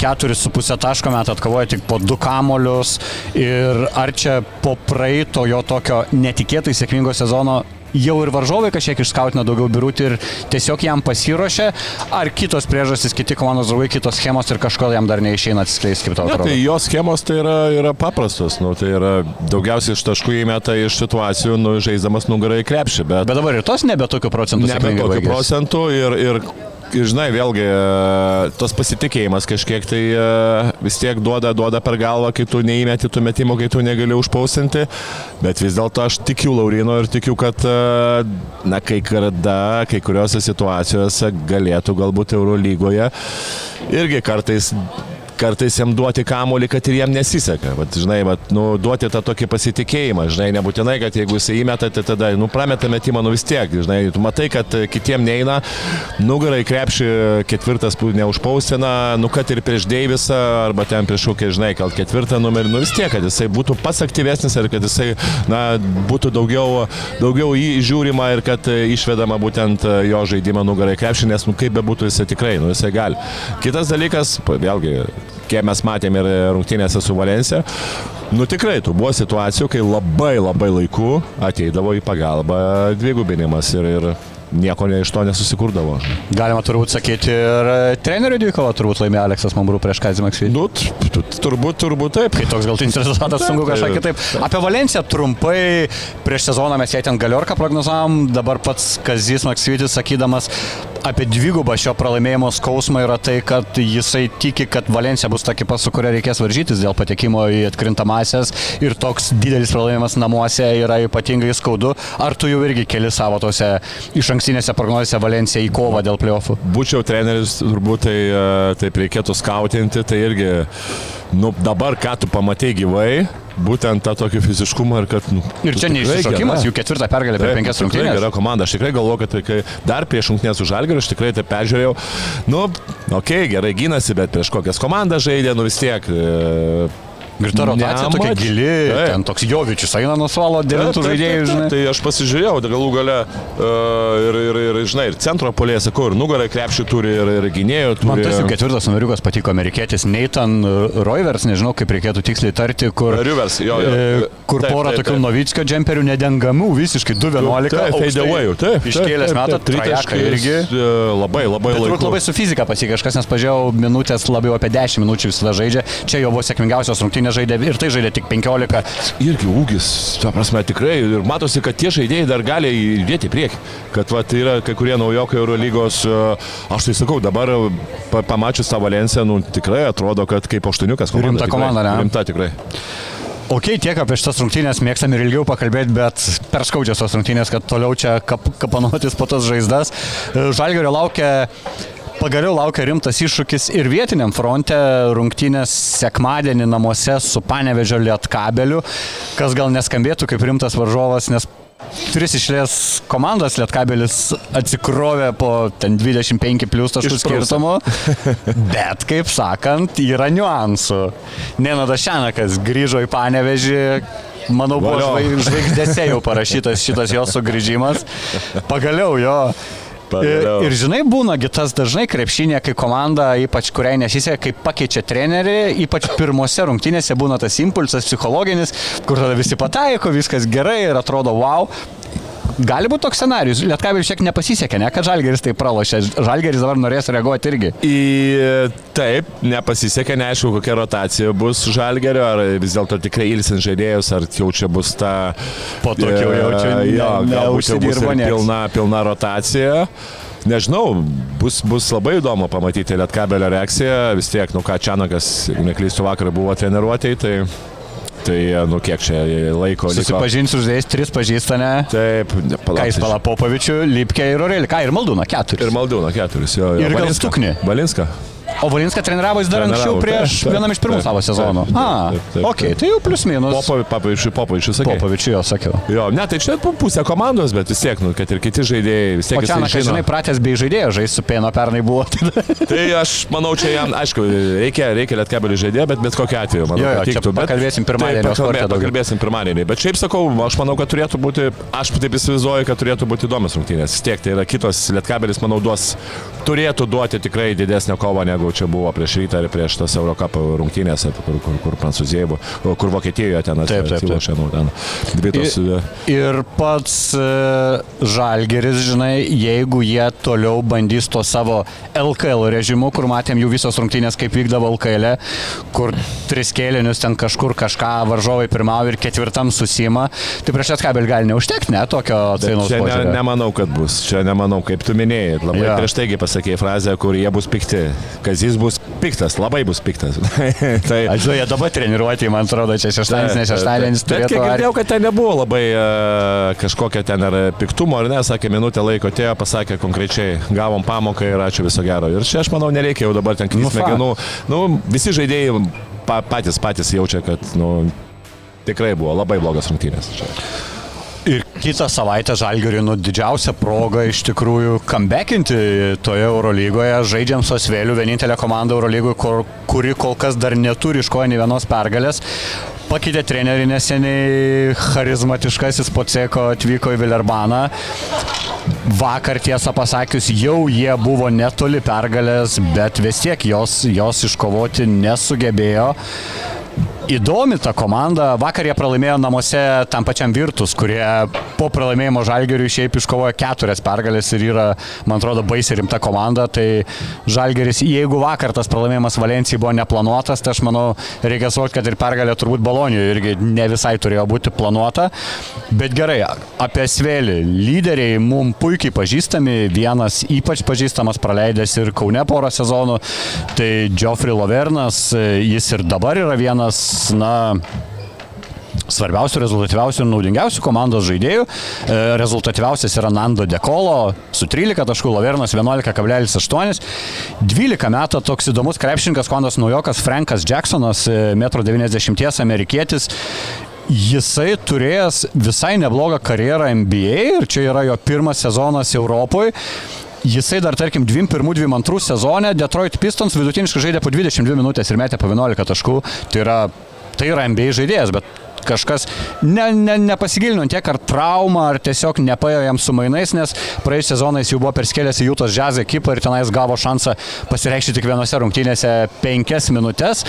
4,5 taško metą atkovoja tik po 2 kamolius ir ar čia po praeito jo tokio netikėtai sėkmingo sezono jau ir varžovai kažkiek išskautina daugiau birutį ir tiesiog jam pasiruošė, ar kitos priežastys, kiti komandos draugai, kitos schemos ir kažkodėl jam dar neišeina atsiskleisti, kaip tau Ne, tai jos schemos tai yra, yra paprastos, nu, tai yra daugiausiai iš taškų įmeta iš situacijų, nu, žaiddamas nugarai krepšį, bet, Bet dabar ir tos nebe tokių procentų nebe tokių procentų ir, ir, žinai, vėlgi, e, tas pasitikėjimas kažkiek tai e, vis tiek duoda, duoda per galvą, kai tu neįmeti tų metimų, kai tu negali užpausinti, bet vis dėlto aš tikiu Laurino ir tikiu, kad, e, na, kai kada, kai kuriuose situacijose galėtų galbūt Eurolygoje irgi kartais kartais jam duoti kamolį, kad ir jam nesiseka. Vat, žinai, vat, nu, duoti tą tokį pasitikėjimą, žinai, nebūtinai, kad jeigu jis įmeta, tai tada, nu, prameta metimą, nu vis tiek, žinai, tu matai, kad e, kitiem neina, nugarai krepšį ketvirtas neužpausina, nu, kad ir prieš Deivisą, arba ten prieš kokį, žinai, gal ketvirtą numerį, nu vis tiek, kad jisai būtų pats aktyvesnis ir kad jisai, na, būtų daugiau, daugiau jį žiūrima ir kad e, išvedama būtent e, jo žaidimą nugarai krepšį, nes, nu, kaip bebūtų jisai tikrai, nu, jisai gali. Kitas dalykas, vėlgi, kiek mes matėm ir rungtynėse su Valencija, nu tikrai, tų buvo situacijų, kai labai labai laiku ateidavo į pagalbą dvigubinimas ir, ir nieko ne iš to nesusikurdavo. Galima turbūt sakyti ir trenerių dvikovą turbūt laimėjo Aleksas Mambrų prieš Kazį Maksvitį. Nu, turbūt, turbūt taip. Kai toks galtinis rezultatas sunku kažką taip. kitaip. Apie Valenciją trumpai prieš sezoną mes jai ten galiorką prognozavom, dabar pats Kazis Maksvitis sakydamas apie dvigubą šio pralaimėjimo skausmą yra tai, kad jisai tiki, kad Valencija bus ta ekipa, su kuria reikės varžytis dėl patekimo į atkrintamasias ir toks didelis pralaimėjimas namuose yra ypatingai skaudu. Ar tu jau irgi keli savo tose iš ankstinėse prognozėse Valenciją į kovą dėl playoffų? Būčiau treneris, turbūt tai e, taip reikėtų skautinti, tai irgi, nu, dabar ką tu pamatai gyvai, būtent tą tokį fiziškumą ir kad, nu, Ir čia neišsišokimas, jų ketvirtą pergalę per penkias tikrai rungtynes. Gera komanda, aš tikrai galvoju, kad tai, kai dar prieš rungtynės už Žalgirį, aš tikrai tai peržiūrėjau. Nu, okei, okay, gerai gynasi, bet prieš kokias komandas žaidė, nu vis tiek. E, Ir ta rotacija tokia nemač- gili, Taip. ten toks Jovičius eina nuo suolo devintų žaidėjų, žinai. Tai aš pasižiūrėjau, tai galų gale uh, ir, ir, ir, žinai, ir centro polėje, sakau, ir nugarą krepšį turi, ir, ir gynėjų turi. Man tas jų ketvirtas numeriukas patiko amerikietis Nathan Roivers, nežinau kaip reikėtų tiksliai tarti, kur, Rivers, jo, jo. e, kur Taip, porą taip, tokių. Novickio džemperių nedengamų, visiškai 2-11. Taip, fade away, taip. Iškėlęs metą, tritaškai irgi. e, Labai, labai Bet turbūt labai su fizika pasikeitė kažkas, nes pažiūrėjau minutės labiau apie 10 minučių visada žaidžia. Čia jo buvo sėkmingiausios rungtynės žaidė ir tai žaidė tik 15. Irgi ūgis, ta prasme, tikrai. Ir matosi, kad tie žaidėjai dar gali įdėti priekį. Kad va, tai yra kai kurie naujokai Eurolygos, e, aš tai sakau, dabar e, pa, pamačius tą Valenciją, nu, tikrai atrodo, kad kaip aštuoniukas komanda. Rimta komanda, ne? Rimta tikrai. Ok, tiek apie šitas rungtynės mėgstam ir ilgiau pakalbėti, bet per skaudžias tos rungtynės, kad toliau čia kap, kapanotis po tas žaizdas. Žalgerio laukia. Pagaliau laukia rimtas iššūkis ir vietiniam fronte rungtynės sekmadienį namuose su Panevežio Lietkabeliu, kas gal neskambėtų kaip rimtas varžovas, nes tris išlės komandos Lietkabelis atsikrovė po ten 25 plus taškų skirtumo. Bet, kaip sakant, yra niuansų. Nenadas Šenakas grįžo į Panevežį. Manau, buvo žvaigždėse jau parašytas šitas jo sugrįžimas. Pagaliau jo. Ir, ir žinai, būna gitas dažnai krepšinė, kai komanda, ypač kuriai nesiseka, kai pakeičia trenerį, ypač pirmose rungtynėse būna tas impulsas psichologinis, kur tada visi pataiko, viskas gerai ir atrodo wow. Gali būti toks scenarius. Lietkabelis šiek nepasisekė, ne, kad Žalgeris tai pralošė. Žalgeris dabar norės reaguoti irgi. Į taip, nepasisekė, neaišku, kokia rotacija bus žalgerio, ar vis dėlto tikrai ilsint žaidėjus, ar jau čia bus ta... Po tokio e, jau čia ne- jo, galbūt jau bus pilna, pilna rotacija. Nežinau, bus, bus labai įdomu pamatyti Lietkabelio reakciją. Vis tiek, nu ką, Čianakas, neklystu, vakar buvo treniruotėjai, tai, tai, nu kiek čia laiko. Susipažinsiu su žaidėjais, tris pažįstame. Taip, Ką jis pala Popovičių, Lipkė ir Orelį. Ką ir Maldūną, keturis. Ir Maldūną keturis, jo. jo. Ir gal Balinską. Stuknį. O Valinską treniravo jis dar anksčiau prieš taip, taip, vienam iš pirmų taip, savo taip, sezonų. taip, A, taip, taip, ok, taip. tai jau plius minus. Popovičius, Popovičius, sakė. Popovičių jo sakiau. Jo, ne, tai čia pu- pusė komandos, bet vis tiek, nu, kad ir kiti žaidėjai, vis tiek O čia, na, jisai žinai, pratęs bei žaidėjo, žais su Pėno pernai buvo. Tai aš manau, čia jam, aišku, reikia, reikia lietkabelį žaidėjo, bet bet kokiu atveju, manau, Jo, jo, tiktų. Bet- pakalbėsim pirmadienį, Taip, pakalbė, pakalbėsim pirmadienį. Bet šiaip sakau, aš manau, kad turėtų būti, aš taip įsivaizduoju, kad turėtų būti įdomios rungtynės. Vis tiek tai yra kitos lietkabelis, manau, duos, turėtų duoti tikrai didesnę kovą negu negu čia buvo prieš rytą ir prieš tas Eurocapo rungtynės, kur, kur, kur Prancūzija buvo, kur Vokietijoje ten atsilošė, nu, ten dvi tos. Ir, ir pats e, Žalgeris, žinai, jeigu jie toliau bandys to savo LKL režimu, kur matėm jų visos rungtynės, kaip vykdavo LKL, kur tris kėlinius ten kažkur kažką varžovai pirmavo ir ketvirtam susima, tai prieš Lietkabelį gali neužtekti, ne, tokio atsainos Čia ne, nemanau, kad bus. Čia nemanau, kaip tu minėjai. Labai ja. prieš taigi pasakėjai frazę, kur jie bus pikti. Kazis bus piktas, labai bus piktas. tai, Aš žinau, jie dabar treniruoti, man atrodo, čia šeštadienis, ne šeštadienis turėtų kiek girdėjau, kad ten nebuvo labai uh, kažkokio ten ar piktumo, ar ne, sakė, minutę laiko atėjo, pasakė konkrečiai, gavom pamoką ir ačiū viso gero. Ir čia aš manau, nereikia jau dabar ten Nu, knysti smegenų. Nu, visi žaidėjai pa, patys, patys jaučia, kad nu, tikrai buvo labai blogas rungtynės. Čia. Ir kitą savaitę Žalgiriui nu, didžiausia proga iš tikrųjų comebakinti toje Eurolygoje. Žaidžiam su Asvėliu, vienintelė komanda Eurolygoje, kur, kuri kol kas dar neturi iškoja nei vienos pergalės. Pakeitė trenerį neseniai, charizmatiškasis Poceko atvyko į Vilerbaną. Vakar tiesą pasakius, jau jie buvo netoli pergalės, bet vis tiek jos, jos iškovoti nesugebėjo. Įdomi ta komanda. Vakar jie pralaimėjo namuose tam pačiam Virtus, kurie po pralaimėjimo Žalgeriui šiaip iškovojo keturias pergalės ir yra, man atrodo, baisiai rimta komanda. Tai Žalgeris, jeigu vakar tas pralaimėjimas Valencijai buvo neplanuotas, tai aš manau, reikia suvokti, kad ir pergalė turbūt Balonijoje irgi ne visai turėjo būti planuota. Bet gerai, apie Svėlį. Lyderiai mums puikiai pažįstami, vienas ypač pažįstamas praleidęs ir Kaune porą sezonų. Tai Geoffrey Lovernas, jis ir dabar yra vienas, na, svarbiausių, rezultatyviausių ir naudingiausių komandos žaidėjų. E, Rezultatyviausias yra Nando Dekolo su 13 taškų, Lavernas 11,8. 12 metų toks įdomus krepšininkas, komandos naujokas Frankas Jacksonas, e, 1,90 m amerikietis. Jisai turėjęs visai neblogą karjerą NBA ir čia yra jo pirmas sezonas Europoje. Jisai dar, tarkim, 21-22 sezone Detroit Pistons vidutiniškai žaidė po 22 minutės ir metė po 11 taškų. Tai yra, tai yra NBA žaidėjas, bet kažkas ne, ne, nepasigilino tiek ar trauma, ar tiesiog nepaėjo jam su mainais, nes praėjusiais sezonais jau buvo perskėlęs į Jūtos Jazz ekipą ir tenais gavo šansą pasireikšti tik vienose rungtynėse penkias minutės.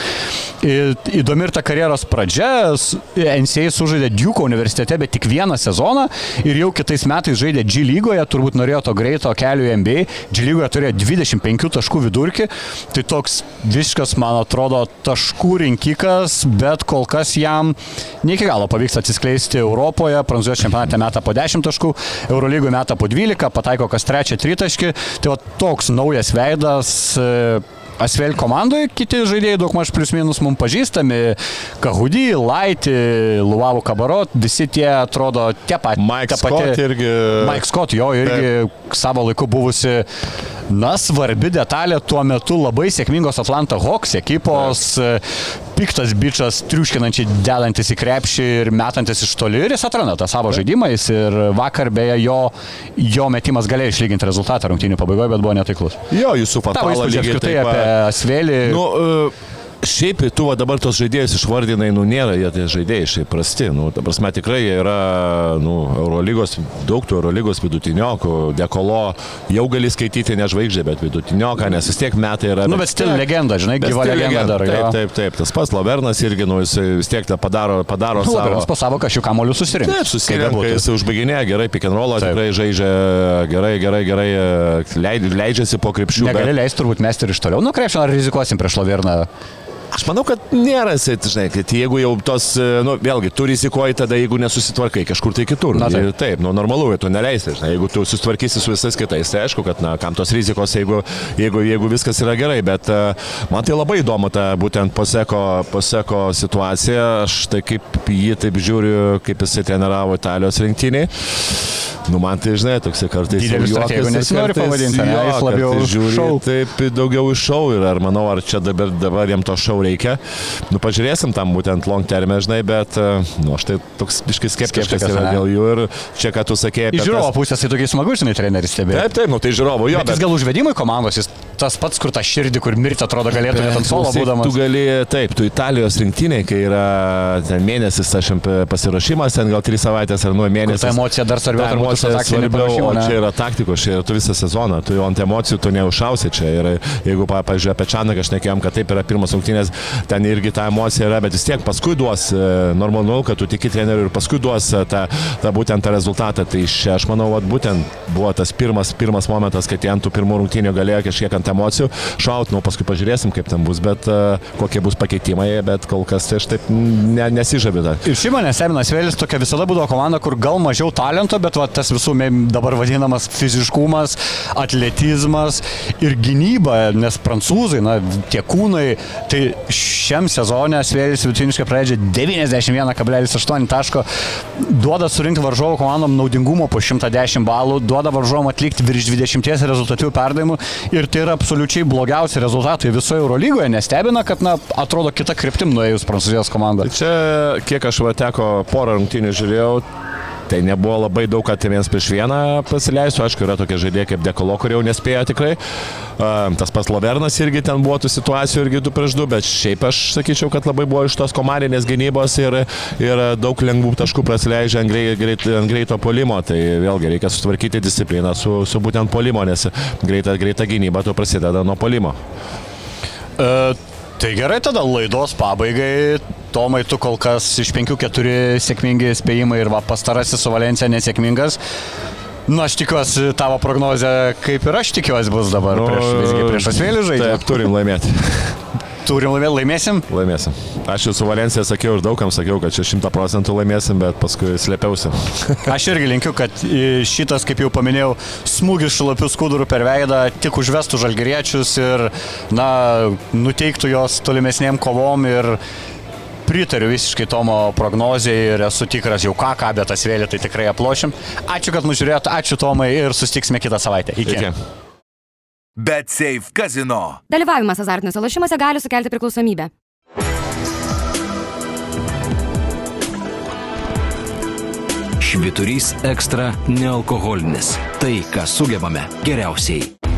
Ir Įdomi ir ta karjeros pradžia. NCA sužaidė Duke universitete, bet tik vieną sezoną ir jau kitais metais žaidė G lygoje, turbūt norėjo to greito kelio į NBA. G lygoje turėjo 25 taškų vidurkį. Tai toks visiškas, man atrodo, taškų rinkikas, bet kol kas jam ne iki galo pavyks atsiskleisti Europoje. Prancūzijos čempionate meta po 10 taškų, Eurolygoje meta po 12, pataiko kas trečią tritaškį. Tai va toks naujas veidas. e, Asvel komandoje kiti žaidėjai daug maž plius minus mums pažįstami. Kahudy, Laiti, Luavų Kabarot, visi tie atrodo tie patys. Mike Scott irgi. Mike Scott, jo irgi savo laiku buvusi, na, svarbi detalė tuo metu labai sėkmingos Atlanta Hawks ekipos, e, piktas bičias, triuškinančiai dedantis į krepšį ir metantis iš toli ir jis atranda tą savo žaidimais ir vakar beje jo, jo metimas galėjo išlyginti rezultatą rungtynių pabaigoje, bet buvo netaiklus. Jo, jūsų Tavo fatalo įspūdžiai apskritai apie pat. Asvelį. Nu, e, Šiaip tu va, dabar tos žaidėjus išvardinai, nu nėra jie tie žaidėjai šiaip prasti. Nu, ta prasme, tikrai jie yra nu, Eurolygos, daug tų Eurolygos vidutiniokų, dekolo, jau gali skaityti ne žvaigždė, bet vidutinioką, nes vis tiek metai yra. Nu, bet stil legenda, žinai, Bet gyva legenda legenda. dar. Taip, taip, taip. Tas pats Lavernas irgi, nu, jis vis tiek tą padaro, padaro Nu, savo. Lavernas po savo kažkokių kamolių susirinko. Taip, susirenka, jis užbaiginėja gerai, Taip. tikrai žaidžia gerai, gerai, gerai, leid, leidžiasi po krepšių. bet- Negali leisti turbūt mesti ir iš toliau. Nu, krepšio ar rizikuosim prieš Laverną. Aš manau, kad nėra, žinai, kad jeigu jau tos, e, nu, vėlgi, tu rizikuoji tada, jeigu nesusitvarkai kažkur tai kitur. Na, taip. Ir taip, nu, normalu, tu neleisi, žinai, jeigu tu susitvarkysi su visais kitais, tai aišku, kad, na, kam tos rizikos, jeigu, jeigu, jeigu viskas yra gerai, bet uh, man tai labai įdomu ta būtent paseko, paseko situacija, aš tai kaip jį taip žiūriu, kaip jisai treniravo Italijos rinktiniai. Nu, man tai, žinai, toksai kartais Dideliu jau juokas ir nesinori pavadinti, jo, Jis labiau žiūri šou. taip daugiau iš šau ir ar manau, ar čia dabar, dabar jam to šau reikia. Nu, pažiūrėsim tam būtent long term, žinai, bet, e, nu, aš tai toks biškai skeptiškas yra dėl jų ir čia, ką tu sakėjai. Iš žiūrovo pusės tai tokiai smagu, žinai, treneris stebėti. Taip, taip, nu tai žiūrovo, jo, Bet jis gal užvedimai komandos, jis tas pats, kur tą širdį, kur mirti atrodo galėtų net ant Klausyk, būdamas. Tu gali, taip, tu Italijos rinktiniai, kai yra ten mėnesis, aš pasiruošimas, ten gal trys savaitės ar nu Ta mėnesis. emocija dar svarbiau, Ta emocija svarbiau, o čia yra taktikos, čia yra tu visą sezoną, tu ant emocijų tu neužšausi čia. Ir jeigu, pa- pavyzdžiui, apie Čanaką aš nekėjom, kad taip yra pirmas rungtynės, ten irgi ta emocija yra, bet vis tiek paskui duos, e, normalu, kad tu tiki treneriu ir paskui duos e, tą, tą būtent tą rezultatą. Tai čia aš manau, vat, būtent buvo tas pirmas, pirmas momentas, kad jie ant tų pirmų rungtynių galėjo kažkiek ant emocijų šaut, nu paskui pažiūrėsim, kaip ten bus, bet uh, kokie bus pakeitimai, bet kol kas tai aš taip ne, nesižaviu dar. Ir šiaip mane stebina Svėlis tokia visada būdavo komanda, kur gal mažiau talento, bet va, tas visų dabar vadinamas fiziškumas, atletizmas ir gynyba, nes prancūzai, na, tie kūnai, tai šiam sezonė Svėlis vidutiniškai praleidžia 91,8 taško, duoda surinkti varžovo komandom naudingumo po 110 balų, duoda varžovom atlikti virš 20 rezultatyvių perdavimų ir tai yra absoliučiai blogiausi rezultatai visoje Eurolygoje, nestebina, kad, na, atrodo kita kryptim nuėjus prancūzijos komanda. Čia, kiek aš va teko porą rungtynių žiūrėjau, tai nebuvo labai daug, kad viens prieš vieną pasileistų. Aišku, yra tokie žaidėjai kaip Dekolo, kurie jau nespėjo tikrai. Tas pats Lavernas irgi ten buvo tų situacijų irgi 2 prieš 2, bet šiaip aš sakyčiau, kad labai buvo iš tos komandinės gynybos ir, ir daug lengvų taškų prasileidžia ant, greit, greit, ant greito polimo. Tai vėlgi reikia sutvarkyti discipliną su, su būtent polimo, nes greita, greita gynyba tu prasideda nuo polimo. E, tai gerai tada laidos pabaigai. Tomai, tu kol kas iš 5-4 sėkmingi spėjimai ir va, pastarasis su Valencija nesėkmingas. Nu, aš tikiuosi, tavo prognozė, kaip ir aš tikiuosi, bus dabar nu, prieš, visgi prieš asmėlį žaidimą. Taip, turim laimėti. Turim laimėti, laimėsim. Laimėsim. Aš jau su Valencija sakiau ir daugam sakiau, kad čia šimta procentų laimėsim, bet paskui slėpiausi. Aš irgi linkiu, kad šitas, kaip jau paminėjau, smūgis šlapių skudurų per veidą tik užvestų žalgeriečius ir, na, nuteiktų jos tolimesniem kovom ir pritariu visiškai Tomo prognozijai ir esu tikras jau ką, ką, bet tas vėlė tai tikrai aplošim. Ačiū, kad mus žiūrėjote, ačiū Tomai ir susitiksime kitą savaitę. Iki. Iki. Bet Safe Casino. Dalyvavimas azartiniuose lošimuose gali sukelti priklausomybę. Šviturys ekstra nealkoholinis. Tai, ką sugebame geriausiai.